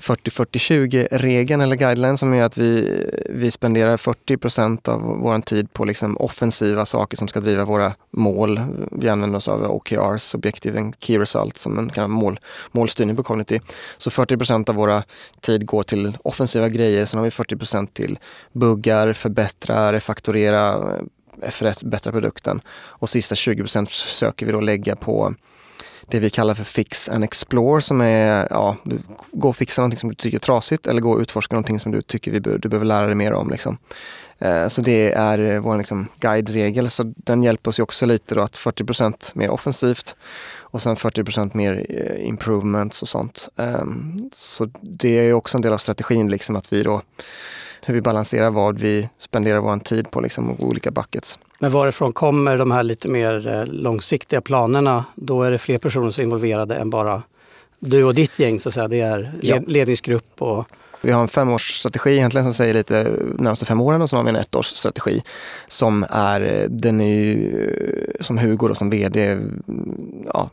40-40-20-regeln eller guideline som är att vi, vi spenderar 40% av vår tid på liksom offensiva saker som ska driva våra mål. Vi använder oss av OKRs, Objective and Key Result, som en kan mål, målstyrning på Cognity. Så 40% av våra tid går till offensiva grejer. Sen har vi 40% till buggar, förbättra, refaktorera, eh, förbättra produkten. Och sista 20 procent försöker vi då lägga på det vi kallar för Fix and Explore som är, ja, du gå och fixa någonting som du tycker är trasigt eller gå och utforska någonting som du tycker vi, du behöver lära dig mer om. Liksom. Eh, så det är eh, vår liksom, guide-regel, så den hjälper oss ju också lite då att 40 procent mer offensivt och sen 40% mer eh, improvements och sånt. Eh, så det är också en del av strategin, liksom att vi då hur vi balanserar vad vi spenderar vår tid på, liksom, olika buckets. Men varifrån kommer de här lite mer eh, långsiktiga planerna? Då är det fler personer som är involverade än bara du och ditt gäng så att säga. Det är ledningsgrupp och vi har en femårsstrategi egentligen som säger lite närmaste fem åren och så har vi en ettårsstrategi som är, eh, den är ju eh, som Hugo då, som vd mm, ja,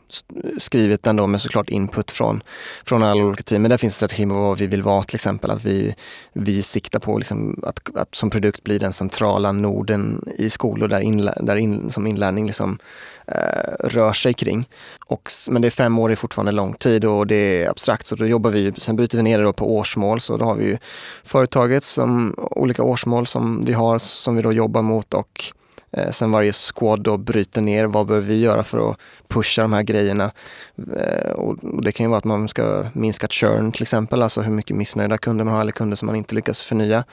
skrivit den då med såklart input från, från alla olika team. Men där finns strategin på vad vi vill vara till exempel. Att vi, vi siktar på liksom att, att som produkt bli den centrala noden i skolor där, inlär, där in, som inlärning liksom, eh, rör sig kring. Och, men det är fem år är fortfarande lång tid och det är abstrakt så då jobbar vi, sen bryter vi ner det då på årsmål så då har vi ju företaget som olika årsmål som vi har som vi då jobbar mot och eh, sen varje squad då bryter ner vad behöver vi göra för att pusha de här grejerna. Eh, och det kan ju vara att man ska minska churn till exempel, alltså hur mycket missnöjda kunder man har eller kunder som man inte lyckas förnya.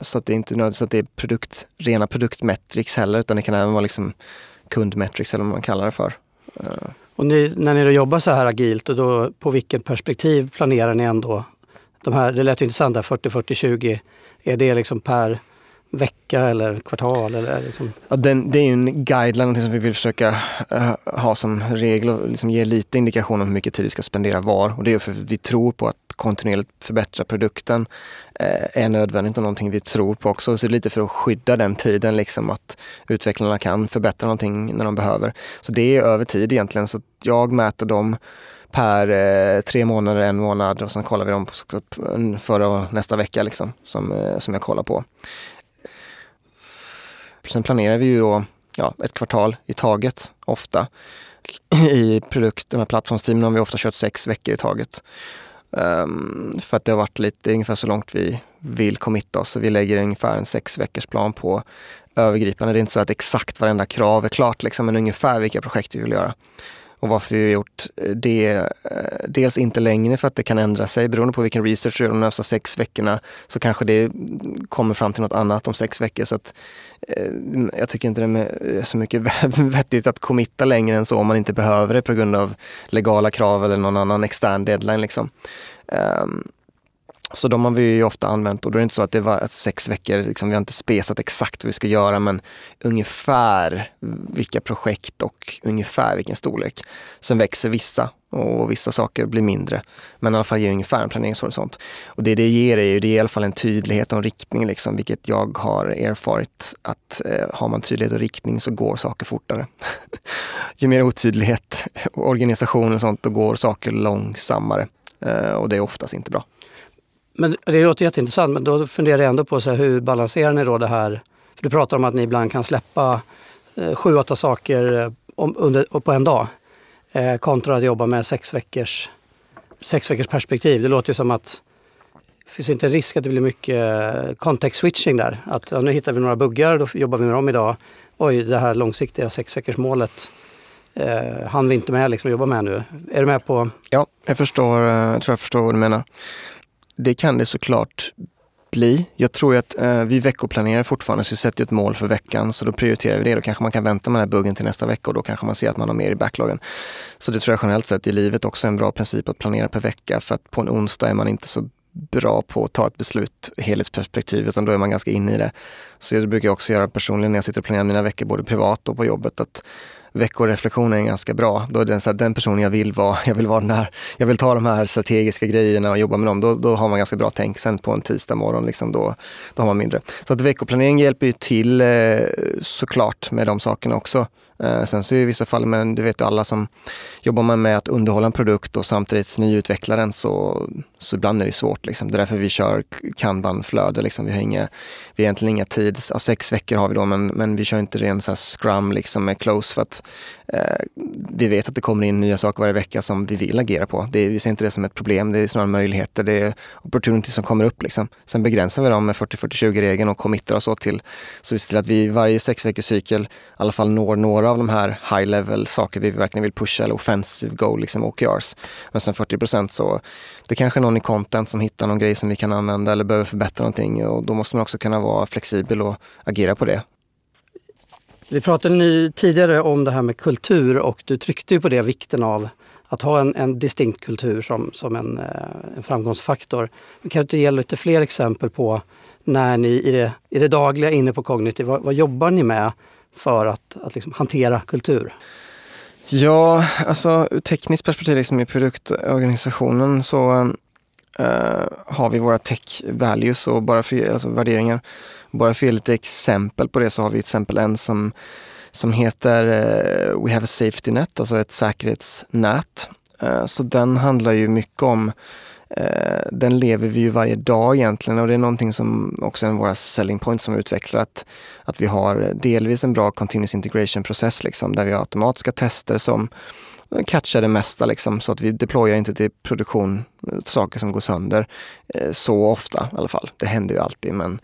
Så att det är inte nödvändigtvis att det är produkt, rena produktmetrics heller utan det kan även vara liksom kundmetrics eller vad man kallar det för. Eh. Och ni, när ni då jobbar så här agilt, och då, på vilket perspektiv planerar ni ändå? De här, det lät ju intressant där, 40-40-20. Är det liksom per vecka eller kvartal? Eller liksom? Ja, den, det är ju en guideline, som vi vill försöka uh, ha som regel och liksom ge lite indikation om hur mycket tid vi ska spendera var. Och det är för att vi tror på att kontinuerligt förbättra produkten uh, är nödvändigt och någonting vi tror på också. Så det är lite för att skydda den tiden, liksom att utvecklarna kan förbättra någonting när de behöver. Så det är över tid egentligen. Så att jag mäter dem per eh, tre månader, en månad och sen kollar vi dem på, på, förra och nästa vecka liksom, som, eh, som jag kollar på. Sen planerar vi ju då ja, ett kvartal i taget ofta. I produkterna, plattformsteamen har vi ofta kört sex veckor i taget. Um, för att det har varit lite, det är ungefär så långt vi vill committa oss. Så vi lägger ungefär en sex veckors plan på övergripande. Det är inte så att exakt varenda krav är klart, liksom, men ungefär vilka projekt vi vill göra. Och varför vi har gjort eh, det, eh, dels inte längre för att det kan ändra sig beroende på vilken research du gör de nästa sex veckorna så kanske det kommer fram till något annat om sex veckor. Så att, eh, jag tycker inte det är så mycket vettigt att committa längre än så om man inte behöver det på grund av legala krav eller någon annan extern deadline. Liksom. Ehm, så de har vi ju ofta använt och då är det inte så att det var sex veckor, liksom, vi har inte spesat exakt vad vi ska göra men ungefär vilka projekt och ungefär vilken storlek. Sen växer vissa och vissa saker blir mindre. Men i alla fall ger ungefär en planeringshorisont. Och det det ger är ju det är i alla fall en tydlighet och en riktning, liksom, vilket jag har erfarit att eh, har man tydlighet och riktning så går saker fortare. Ju mer otydlighet och organisation och sånt, då går saker långsammare. Eh, och det är oftast inte bra. Men det låter jätteintressant, men då funderar jag ändå på så här, hur balanserar ni då det här? För du pratar om att ni ibland kan släppa eh, sju, åtta saker eh, om, under, på en dag. Eh, kontra att jobba med sex veckors, sex veckors perspektiv. Det låter ju som att det finns inte en risk att det blir mycket eh, context switching där. Att ja, nu hittar vi några buggar, då jobbar vi med dem idag. Oj, det här långsiktiga sex veckors målet eh, hann vi inte med liksom, att jobba med nu. Är du med på? Ja, jag förstår, eh, jag tror jag förstår vad du menar. Det kan det såklart bli. Jag tror att eh, vi veckoplanerar fortfarande, så vi sätter ett mål för veckan, så då prioriterar vi det. Då kanske man kan vänta med den här buggen till nästa vecka och då kanske man ser att man har mer i backloggen. Så det tror jag generellt sett i livet också är en bra princip att planera per vecka, för att på en onsdag är man inte så bra på att ta ett beslut helhetsperspektiv, utan då är man ganska inne i det. Så det brukar jag också göra personligen när jag sitter och planerar mina veckor, både privat och på jobbet, att veckoreflektion är ganska bra. Då är den, så här, den personen jag vill vara, jag vill vara den här, jag vill ta de här strategiska grejerna och jobba med dem. Då, då har man ganska bra tänk. Sen på en tisdag morgon, liksom, då, då har man mindre. Så att veckoplanering hjälper ju till eh, såklart med de sakerna också. Eh, sen så i vissa fall, men du vet ju alla som jobbar med att underhålla en produkt och samtidigt nyutveckla den så, så ibland är det svårt. Liksom. Det är därför vi kör kanbanflöde. Liksom. Vi har inga, vi har egentligen inga tids, ja, sex veckor har vi då, men, men vi kör inte ren så här scrum liksom med close för att eh, vi vet att det kommer in nya saker varje vecka som vi vill agera på. Det, vi ser inte det som ett problem, det är snarare möjligheter, det är opportunities som kommer upp. Liksom. Sen begränsar vi dem med 40-40-20-regeln och committar oss åt till, så vi ser till att vi varje sex veckors cykel i alla fall når några av de här high level saker vi verkligen vill pusha, eller offensive goal, liksom OKRs. Men sen 40 procent så, det kanske är någon i content som hittar någon grej som vi kan använda eller behöver förbättra någonting och då måste man också kunna vara flexibel och agera på det. Vi pratade nu tidigare om det här med kultur och du tryckte ju på det, vikten av att ha en, en distinkt kultur som, som en, eh, en framgångsfaktor. Men kan du inte ge lite fler exempel på när ni i det, i det dagliga inne på Cognitive, vad, vad jobbar ni med för att, att liksom hantera kultur? Ja, alltså ur tekniskt perspektiv liksom i produktorganisationen så uh, har vi våra tech values och bara för, alltså värderingar. Bara för att ge lite exempel på det så har vi till exempel en som, som heter uh, We have a safety net, alltså ett säkerhetsnät. Uh, så den handlar ju mycket om Eh, den lever vi ju varje dag egentligen och det är någonting som också är en av våra selling points som vi utvecklar. Att, att vi har delvis en bra continuous integration process liksom, där vi har automatiska tester som catchar det mesta liksom, så att vi deployar inte till produktion eh, saker som går sönder eh, så ofta i alla fall. Det händer ju alltid men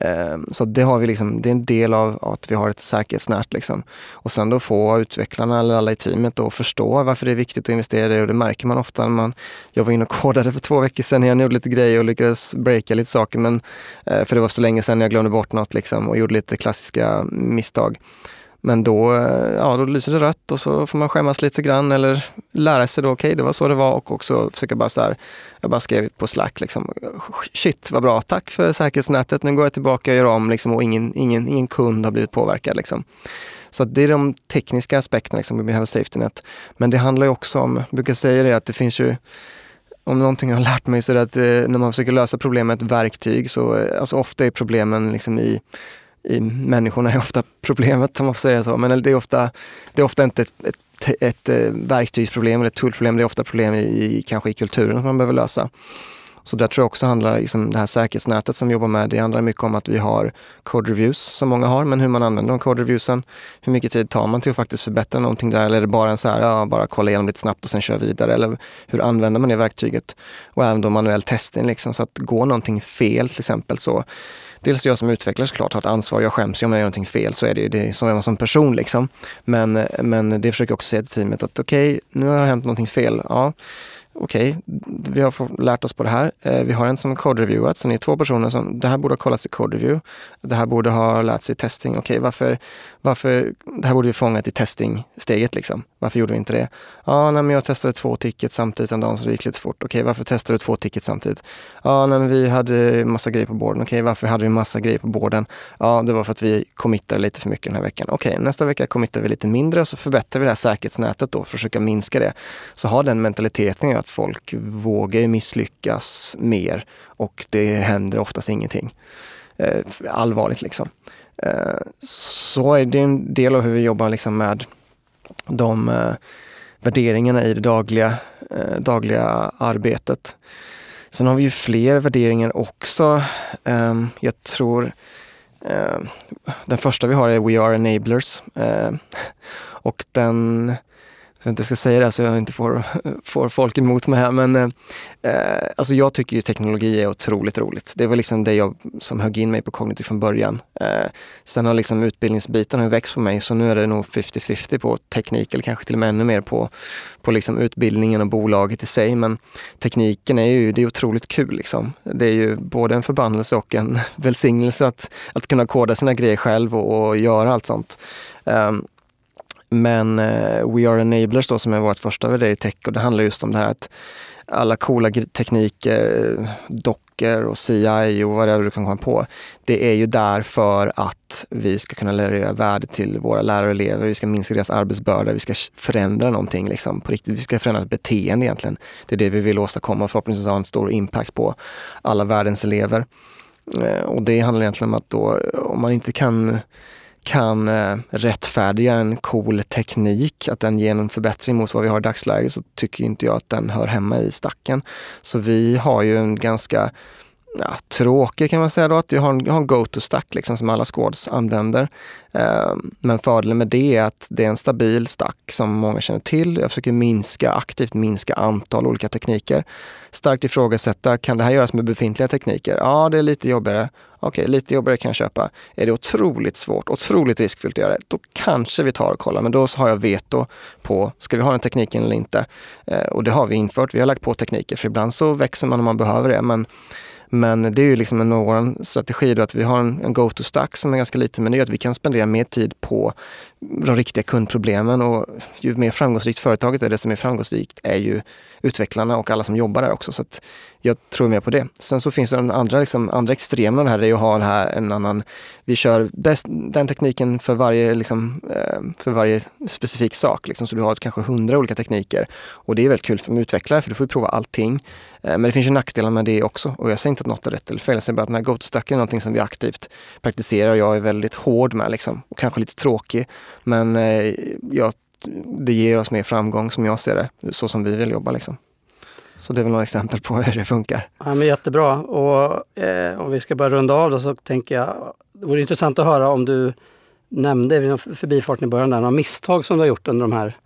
Ehm, så det har vi liksom, det är en del av att vi har ett säkerhetsnät. Liksom. Och sen då få utvecklarna eller alla i teamet då förstå varför det är viktigt att investera i det och det märker man ofta när man, jag var inne och kodade för två veckor sedan igen, gjorde lite grejer och lyckades breaka lite saker men eh, för det var så länge sedan jag glömde bort något liksom och gjorde lite klassiska misstag. Men då, eh, ja, då lyser det rött och så får man skämmas lite grann eller lära sig då, okej okay, det var så det var och också försöka bara så här, jag bara skrev på Slack liksom, shit vad bra, tack för säkerhetsnätet, nu går jag tillbaka och gör om liksom, och ingen, ingen, ingen kund har blivit påverkad. Liksom. Så det är de tekniska aspekterna, liksom, vi behöver safety net. Men det handlar ju också om, jag brukar säga det att det finns ju om någonting jag har lärt mig så är det att eh, när man försöker lösa problem med ett verktyg så eh, alltså ofta är problemen liksom i i människorna är ofta problemet om man får säga så. Men det är ofta, det är ofta inte ett, ett, ett eh, verktygsproblem eller ett tullproblem, Det är ofta problem i, kanske i kulturen som man behöver lösa. Så där tror jag också handlar, liksom det här säkerhetsnätet som vi jobbar med, det handlar mycket om att vi har code reviews som många har, men hur man använder de code reviewsen. Hur mycket tid tar man till att faktiskt förbättra någonting där? Eller är det bara en så här, ja, bara kolla igenom lite snabbt och sen köra vidare? Eller hur använder man det verktyget? Och även då manuell testing, liksom, så att går någonting fel till exempel så dels jag som utvecklare såklart har ett ansvar. Jag skäms ju om jag gör någonting fel, så är det ju. Det är som en som person liksom. Men, men det försöker jag också säga till teamet att okej, okay, nu har det hänt någonting fel. Ja, okej, okay, vi har lärt oss på det här. Eh, vi har en som code-reviewat, så ni är två personer som, det här borde ha kollats i code-review. Det här borde ha lärt sig i testing. Okej, okay, varför, varför, det här borde vi fångat i testing-steget liksom. Varför gjorde vi inte det? Ja, nej, men jag testade två tickets samtidigt en dag så det gick lite fort. Okej, varför testade du två tickets samtidigt? Ja, nej, men vi hade massa grejer på borden. Okej, varför hade vi massa grejer på borden? Ja, det var för att vi committade lite för mycket den här veckan. Okej, nästa vecka committar vi lite mindre och så förbättrar vi det här säkerhetsnätet då för att försöka minska det. Så ha den mentaliteten att folk vågar misslyckas mer och det händer oftast ingenting. Eh, allvarligt liksom. Eh, så är det en del av hur vi jobbar liksom med de eh, värderingarna i det dagliga, eh, dagliga arbetet. Sen har vi ju fler värderingar också. Eh, jag tror eh, den första vi har är We are enablers. Eh, och den jag inte ska säga det så jag inte får, får folk emot mig här men eh, eh, alltså jag tycker ju teknologi är otroligt roligt. Det var liksom det jag som högg in mig på kognitiv från början. Eh, sen har liksom utbildningsbiten har växt på mig så nu är det nog 50-50 på teknik eller kanske till och med ännu mer på, på liksom utbildningen och bolaget i sig. Men tekniken är ju det är otroligt kul. Liksom. Det är ju både en förbannelse och en välsignelse att, att kunna koda sina grejer själv och, och göra allt sånt. Um, men eh, We Are Enablers då, som är vårt första värdering i tech och det handlar just om det här att alla coola tekniker, eh, docker och CI och vad det är du kan komma på. Det är ju där för att vi ska kunna leverera värde till våra lärare och elever. Vi ska minska deras arbetsbörda, vi ska förändra någonting liksom, på riktigt. Vi ska förändra ett beteende egentligen. Det är det vi vill åstadkomma och förhoppningsvis ha en stor impact på alla världens elever. Eh, och det handlar egentligen om att då, om man inte kan kan eh, rättfärdiga en cool teknik, att den ger en förbättring mot vad vi har i dagsläget, så tycker inte jag att den hör hemma i stacken. Så vi har ju en ganska ja, tråkig kan man säga då, att jag har en, en go-to-stack liksom, som alla squads använder. Eh, men fördelen med det är att det är en stabil stack som många känner till. Jag försöker minska, aktivt minska antal olika tekniker. Starkt ifrågasätta, kan det här göras med befintliga tekniker? Ja, det är lite jobbigare. Okej, okay, lite jobbigare kan jag köpa. Är det otroligt svårt, otroligt riskfyllt att göra det, då kanske vi tar och kollar. Men då har jag veto på, ska vi ha den tekniken eller inte? Eh, och det har vi infört. Vi har lagt på tekniker, för ibland så växer man om man behöver det. Men men det är ju liksom en vår strategi då att vi har en, en go-to-stack som är ganska liten, men det gör att vi kan spendera mer tid på de riktiga kundproblemen och ju mer framgångsrikt företaget är, desto mer framgångsrikt är ju utvecklarna och alla som jobbar där också. Så jag tror mer på det. Sen så finns det den andra, liksom, andra extremen här, det är att ha här en annan, vi kör bäst, den tekniken för varje, liksom, eh, för varje specifik sak. Liksom. Så du har kanske hundra olika tekniker och det är väldigt kul för utvecklare för du får prova allting. Eh, men det finns ju nackdelar med det också och jag säger inte att något är rätt eller fel. Jag säger bara att den här go-to-stacken är någonting som vi aktivt praktiserar och jag är väldigt hård med liksom, och kanske lite tråkig. Men eh, ja, det ger oss mer framgång som jag ser det, så som vi vill jobba. Liksom. Så det är väl några exempel på hur det funkar. Ja, men jättebra. Och eh, om vi ska börja runda av då så tänker jag, det vore intressant att höra om du nämnde vid förbifarten i början där, några misstag som du har gjort under de här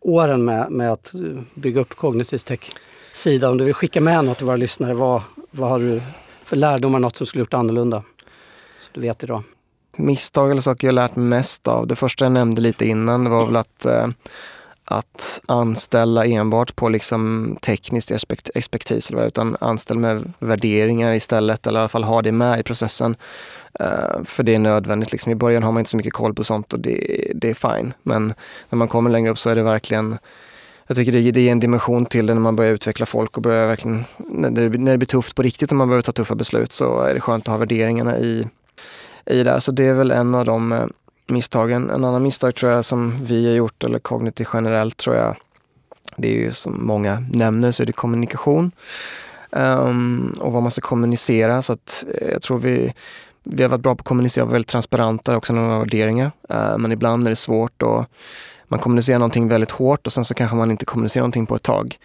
åren med, med att bygga upp Cognitive Tech sida. Om du vill skicka med något till våra lyssnare, vad, vad har du för lärdomar, något som skulle gjort annorlunda? Så du vet idag misstag eller saker jag lärt mig mest av. Det första jag nämnde lite innan var väl att, eh, att anställa enbart på liksom tekniskt expertis, utan anställ med värderingar istället, eller i alla fall ha det med i processen. Eh, för det är nödvändigt. Liksom. I början har man inte så mycket koll på sånt och det, det är fine. Men när man kommer längre upp så är det verkligen jag tycker det, det ger en dimension till det när man börjar utveckla folk och börjar verkligen, när det, när det blir tufft på riktigt och man behöver ta tuffa beslut så är det skönt att ha värderingarna i, i det. Så det är väl en av de eh, misstagen. En annan misstag tror jag som vi har gjort, eller Cognity generellt tror jag, det är ju som många nämner så är det kommunikation. Um, och vad man ska kommunicera. Så att eh, jag tror vi, vi har varit bra på att kommunicera och väldigt transparenta också när några värderingar. Uh, men ibland är det svårt och man kommunicerar någonting väldigt hårt och sen så kanske man inte kommunicerar någonting på ett tag.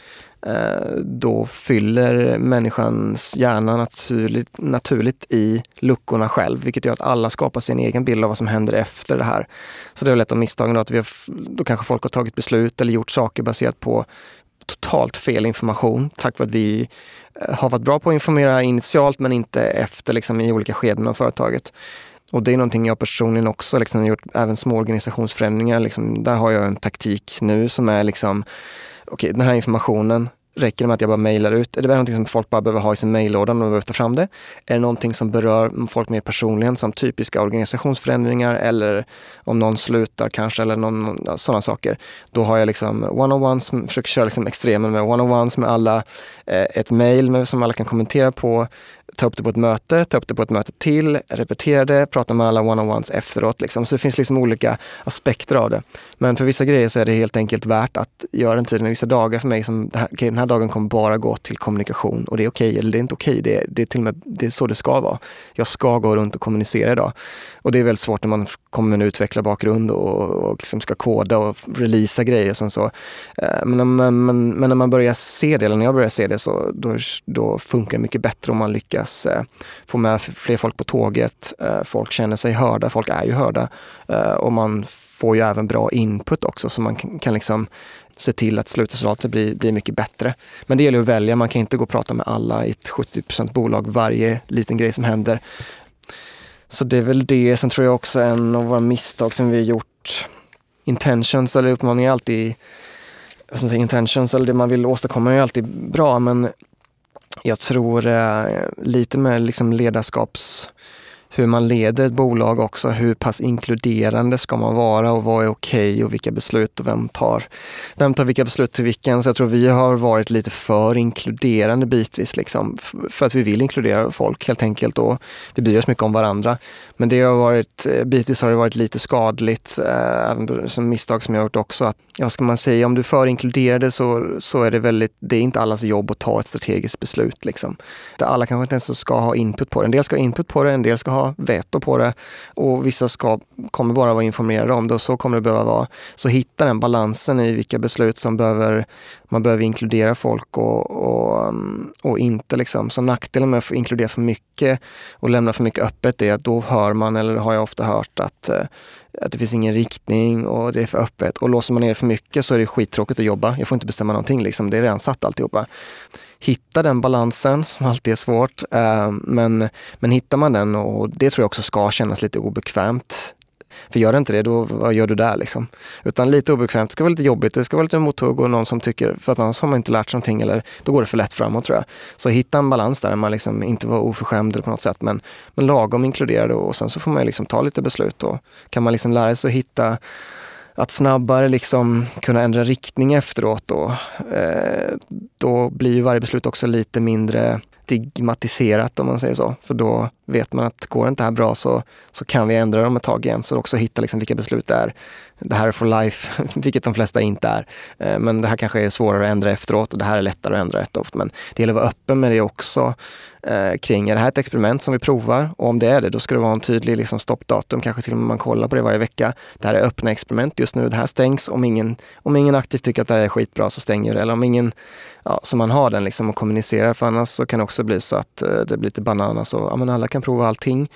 Eh, då fyller människans hjärna naturligt, naturligt i luckorna själv, vilket gör att alla skapar sin egen bild av vad som händer efter det här. Så det är lätt av misstagen då att vi har, då kanske folk har tagit beslut eller gjort saker baserat på totalt fel information tack vare att vi eh, har varit bra på att informera initialt men inte efter liksom, i olika skeden av företaget. Och det är någonting jag personligen också liksom, har gjort, även små organisationsförändringar. Liksom, där har jag en taktik nu som är liksom, okej okay, den här informationen, Räcker det med att jag bara mejlar ut? Är det någonting som folk bara behöver ha i sin mejllåda och behöver ta fram det? Är det någonting som berör folk mer personligen som typiska organisationsförändringar eller om någon slutar kanske eller någon, sådana saker. Då har jag liksom one-on-ones, försöker köra liksom extremen med one-on-ones med alla. Eh, ett mejl som alla kan kommentera på ta upp det på ett möte, ta upp det på ett möte till, repetera det, prata med alla one-on-ones efteråt. Liksom. Så det finns liksom olika aspekter av det. Men för vissa grejer så är det helt enkelt värt att göra den tiden. Vissa dagar för mig, som okay, den här dagen kommer bara gå till kommunikation och det är okej okay, eller det är inte okej. Okay. Det, det, är till och med det är så det ska vara. Jag ska gå runt och kommunicera idag. Och det är väldigt svårt när man kommer med en utvecklarbakgrund och, och liksom ska koda och releasa grejer och sen så. Eh, men, men, men, men, när man börjar se det, eller när jag börjar se det, så då, då funkar det mycket bättre om man lyckas eh, få med fler folk på tåget. Eh, folk känner sig hörda, folk är ju hörda eh, och man får ju även bra input också så man kan, liksom se till att slutresultatet blir, blir mycket bättre. Men det gäller att välja, man kan inte gå och prata med alla i ett 70 bolag varje liten grej som händer. Så det är väl det. Sen tror jag också en av våra misstag som vi har gjort, intentions eller uppmaningar är alltid, som säger intentions eller det man vill åstadkomma är alltid bra men jag tror eh, lite med liksom ledarskaps hur man leder ett bolag också. Hur pass inkluderande ska man vara och vad är okej okay och vilka beslut och vem tar, vem tar vilka beslut till vilken. Så jag tror vi har varit lite för inkluderande bitvis liksom, för att vi vill inkludera folk helt enkelt och vi bryr oss mycket om varandra. Men det har varit, eh, bitvis har det varit lite skadligt, eh, även som misstag som jag har gjort också. Att, ja, ska man säga, om du är för inkluderade så, så är det väldigt, det är inte allas jobb att ta ett strategiskt beslut. Liksom. Alla kanske inte ens ska ha input på det. En del ska ha input på det, en del ska ha veto på det och vissa ska, kommer bara vara informerade om det och så kommer det behöva vara. Så hitta den balansen i vilka beslut som behöver, man behöver inkludera folk och, och, mm, och inte liksom. Så nackdelen med att inkludera för mycket och lämna för mycket öppet är att då hör man, eller har jag ofta hört, att eh, att det finns ingen riktning och det är för öppet. Och låser man ner för mycket så är det skittråkigt att jobba. Jag får inte bestämma någonting, liksom. det är redan satt alltihopa hitta den balansen som alltid är svårt. Eh, men, men hittar man den, och det tror jag också ska kännas lite obekvämt För gör det inte det, då vad gör du där liksom? Utan lite obekvämt, det ska vara lite jobbigt, det ska vara lite mothugg och någon som tycker, för att annars har man inte lärt sig någonting eller då går det för lätt framåt tror jag. Så hitta en balans där, man liksom inte var oförskämd på något sätt men, men lagom inkluderad och sen så får man liksom ta lite beslut och kan man liksom lära sig att hitta att snabbare liksom kunna ändra riktning efteråt då, eh, då blir ju varje beslut också lite mindre stigmatiserat om man säger så. För då vet man att går det inte här bra så, så kan vi ändra dem ett tag igen. Så också hitta liksom vilka beslut det är. Det här är for life, vilket de flesta inte är. Eh, men det här kanske är svårare att ändra efteråt och det här är lättare att ändra efteråt. Men det gäller att vara öppen med det också eh, kring, är det här ett experiment som vi provar? Och om det är det, då ska det vara en tydlig liksom, stoppdatum, kanske till och med man kollar på det varje vecka. Det här är öppna experiment just nu, det här stängs. Om ingen, om ingen aktivt tycker att det här är skitbra så stänger det. Eller om ingen, ja, så man har den liksom och kommunicerar, för annars så kan det också bli så att eh, det blir lite bananas och ja, men alla kan prova allting.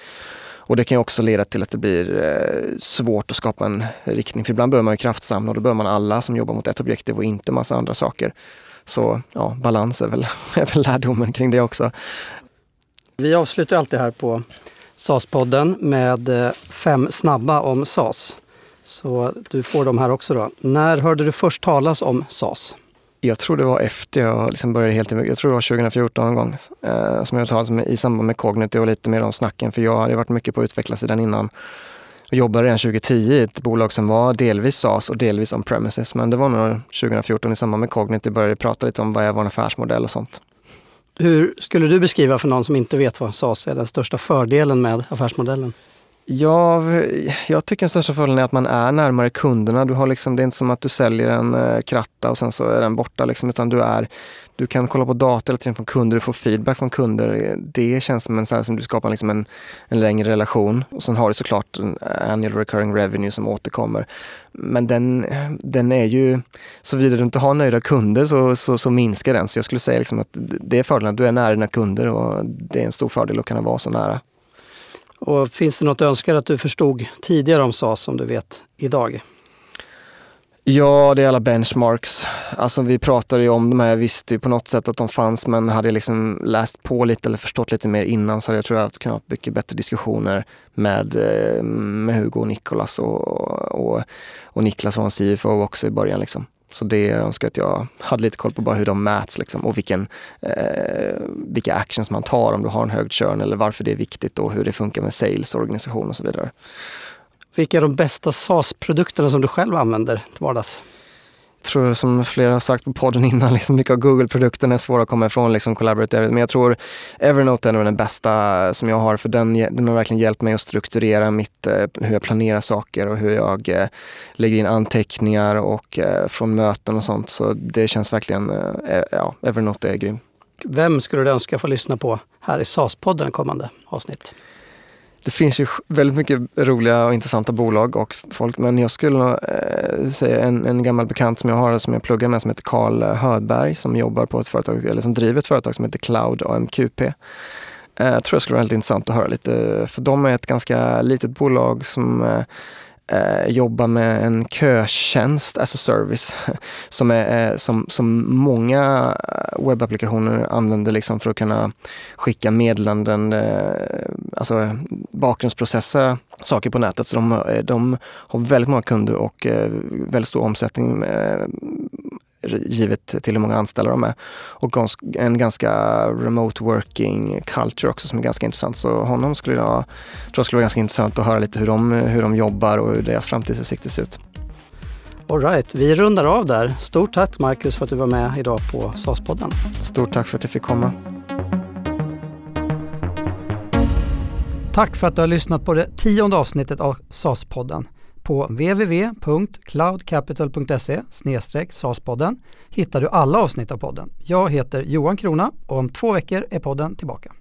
Och det kan också leda till att det blir eh, svårt att skapa en riktning. För ibland behöver man ju kraftsamla och då behöver man alla som jobbar mot ett objektiv och inte massa andra saker. Så ja, balans är väl, är väl lärdomen kring det också. Vi avslutar alltid här på SAS-podden med eh, fem snabba om SAS. Så du får dem här också då. När hörde du först talas om SAS? Jag tror det var efter jag liksom började helt Jag tror det var 2014 någon gång eh, som jag talade med i samband med Cognity och lite mer om snacken. För jag hade varit mycket på utvecklarsidan innan och jobbade redan 2010 i ett bolag som var delvis SaaS och delvis on premises. Men det var nog 2014 i samband med Cognity började prata lite om vad är vår affärsmodell och sånt. Hur skulle du beskriva för någon som inte vet vad SaaS är den största fördelen med affärsmodellen? Ja, jag tycker den största fördelen är att man är närmare kunderna. Du har liksom, det är inte som att du säljer en eh, kratta och sen så är den borta. Liksom, utan du, är, du kan kolla på data hela tiden från kunder, du får feedback från kunder. Det känns som en så här, som du skapar liksom en, en längre relation. Och sen har du såklart en annual recurring revenue som återkommer. Men den, den är ju, såvida du inte har nöjda kunder så, så, så minskar den. Så jag skulle säga liksom att det är fördelen att du är nära dina kunder och det är en stor fördel att kunna vara så nära. Och finns det något du önskar att du förstod tidigare om SAS som du vet idag? Ja, det är alla benchmarks. Alltså vi pratade ju om de här, jag visste ju på något sätt att de fanns men hade jag liksom läst på lite eller förstått lite mer innan så hade jag tror jag kunnat ha mycket bättre diskussioner med, eh, med Hugo och Nicolas och, och, och Niklas från CFO också i början. Liksom. Så det önskar jag att jag hade lite koll på bara hur de mäts liksom, och vilken, eh, vilka actions man tar om du har en hög churn eller varför det är viktigt och hur det funkar med sales, organisation och så vidare. Vilka är de bästa SaaS-produkterna som du själv använder till vardags? Jag tror som flera har sagt på podden innan, liksom mycket av Google-produkterna är svåra att komma ifrån, liksom collaborative. Men jag tror Evernote är nog den bästa som jag har för den, den har verkligen hjälpt mig att strukturera mitt, eh, hur jag planerar saker och hur jag eh, lägger in anteckningar och eh, från möten och sånt. Så det känns verkligen, ja, Evernote är grym. Vem skulle du önska få lyssna på här i SAS-podden kommande avsnitt? Det finns ju väldigt mycket roliga och intressanta bolag och folk, men jag skulle eh, säga en, en gammal bekant som jag har som jag pluggar med som heter Karl Hörberg som jobbar på ett företag, eller som driver ett företag som heter Cloud AMQP. Eh, jag tror det skulle vara väldigt intressant att höra lite, för de är ett ganska litet bolag som eh, eh, jobba med en kötjänst as a service som, är, eh, som, som många eh, webbapplikationer använder liksom för att kunna skicka meddelanden, eh, alltså bakgrundsprocessa saker på nätet. Så de, eh, de har väldigt många kunder och eh, väldigt stor omsättning eh, givet till hur många anställda de är. Och en ganska remote working culture också som är ganska intressant. Så honom skulle jag, tror jag skulle vara ganska intressant att höra lite hur de, hur de jobbar och hur deras framtidsutsikter ser ut. Alright, vi rundar av där. Stort tack Marcus för att du var med idag på SAS-podden. Stort tack för att jag fick komma. Tack för att du har lyssnat på det tionde avsnittet av SAS-podden. På www.cloudcapital.se saspodden hittar du alla avsnitt av podden. Jag heter Johan Krona och om två veckor är podden tillbaka.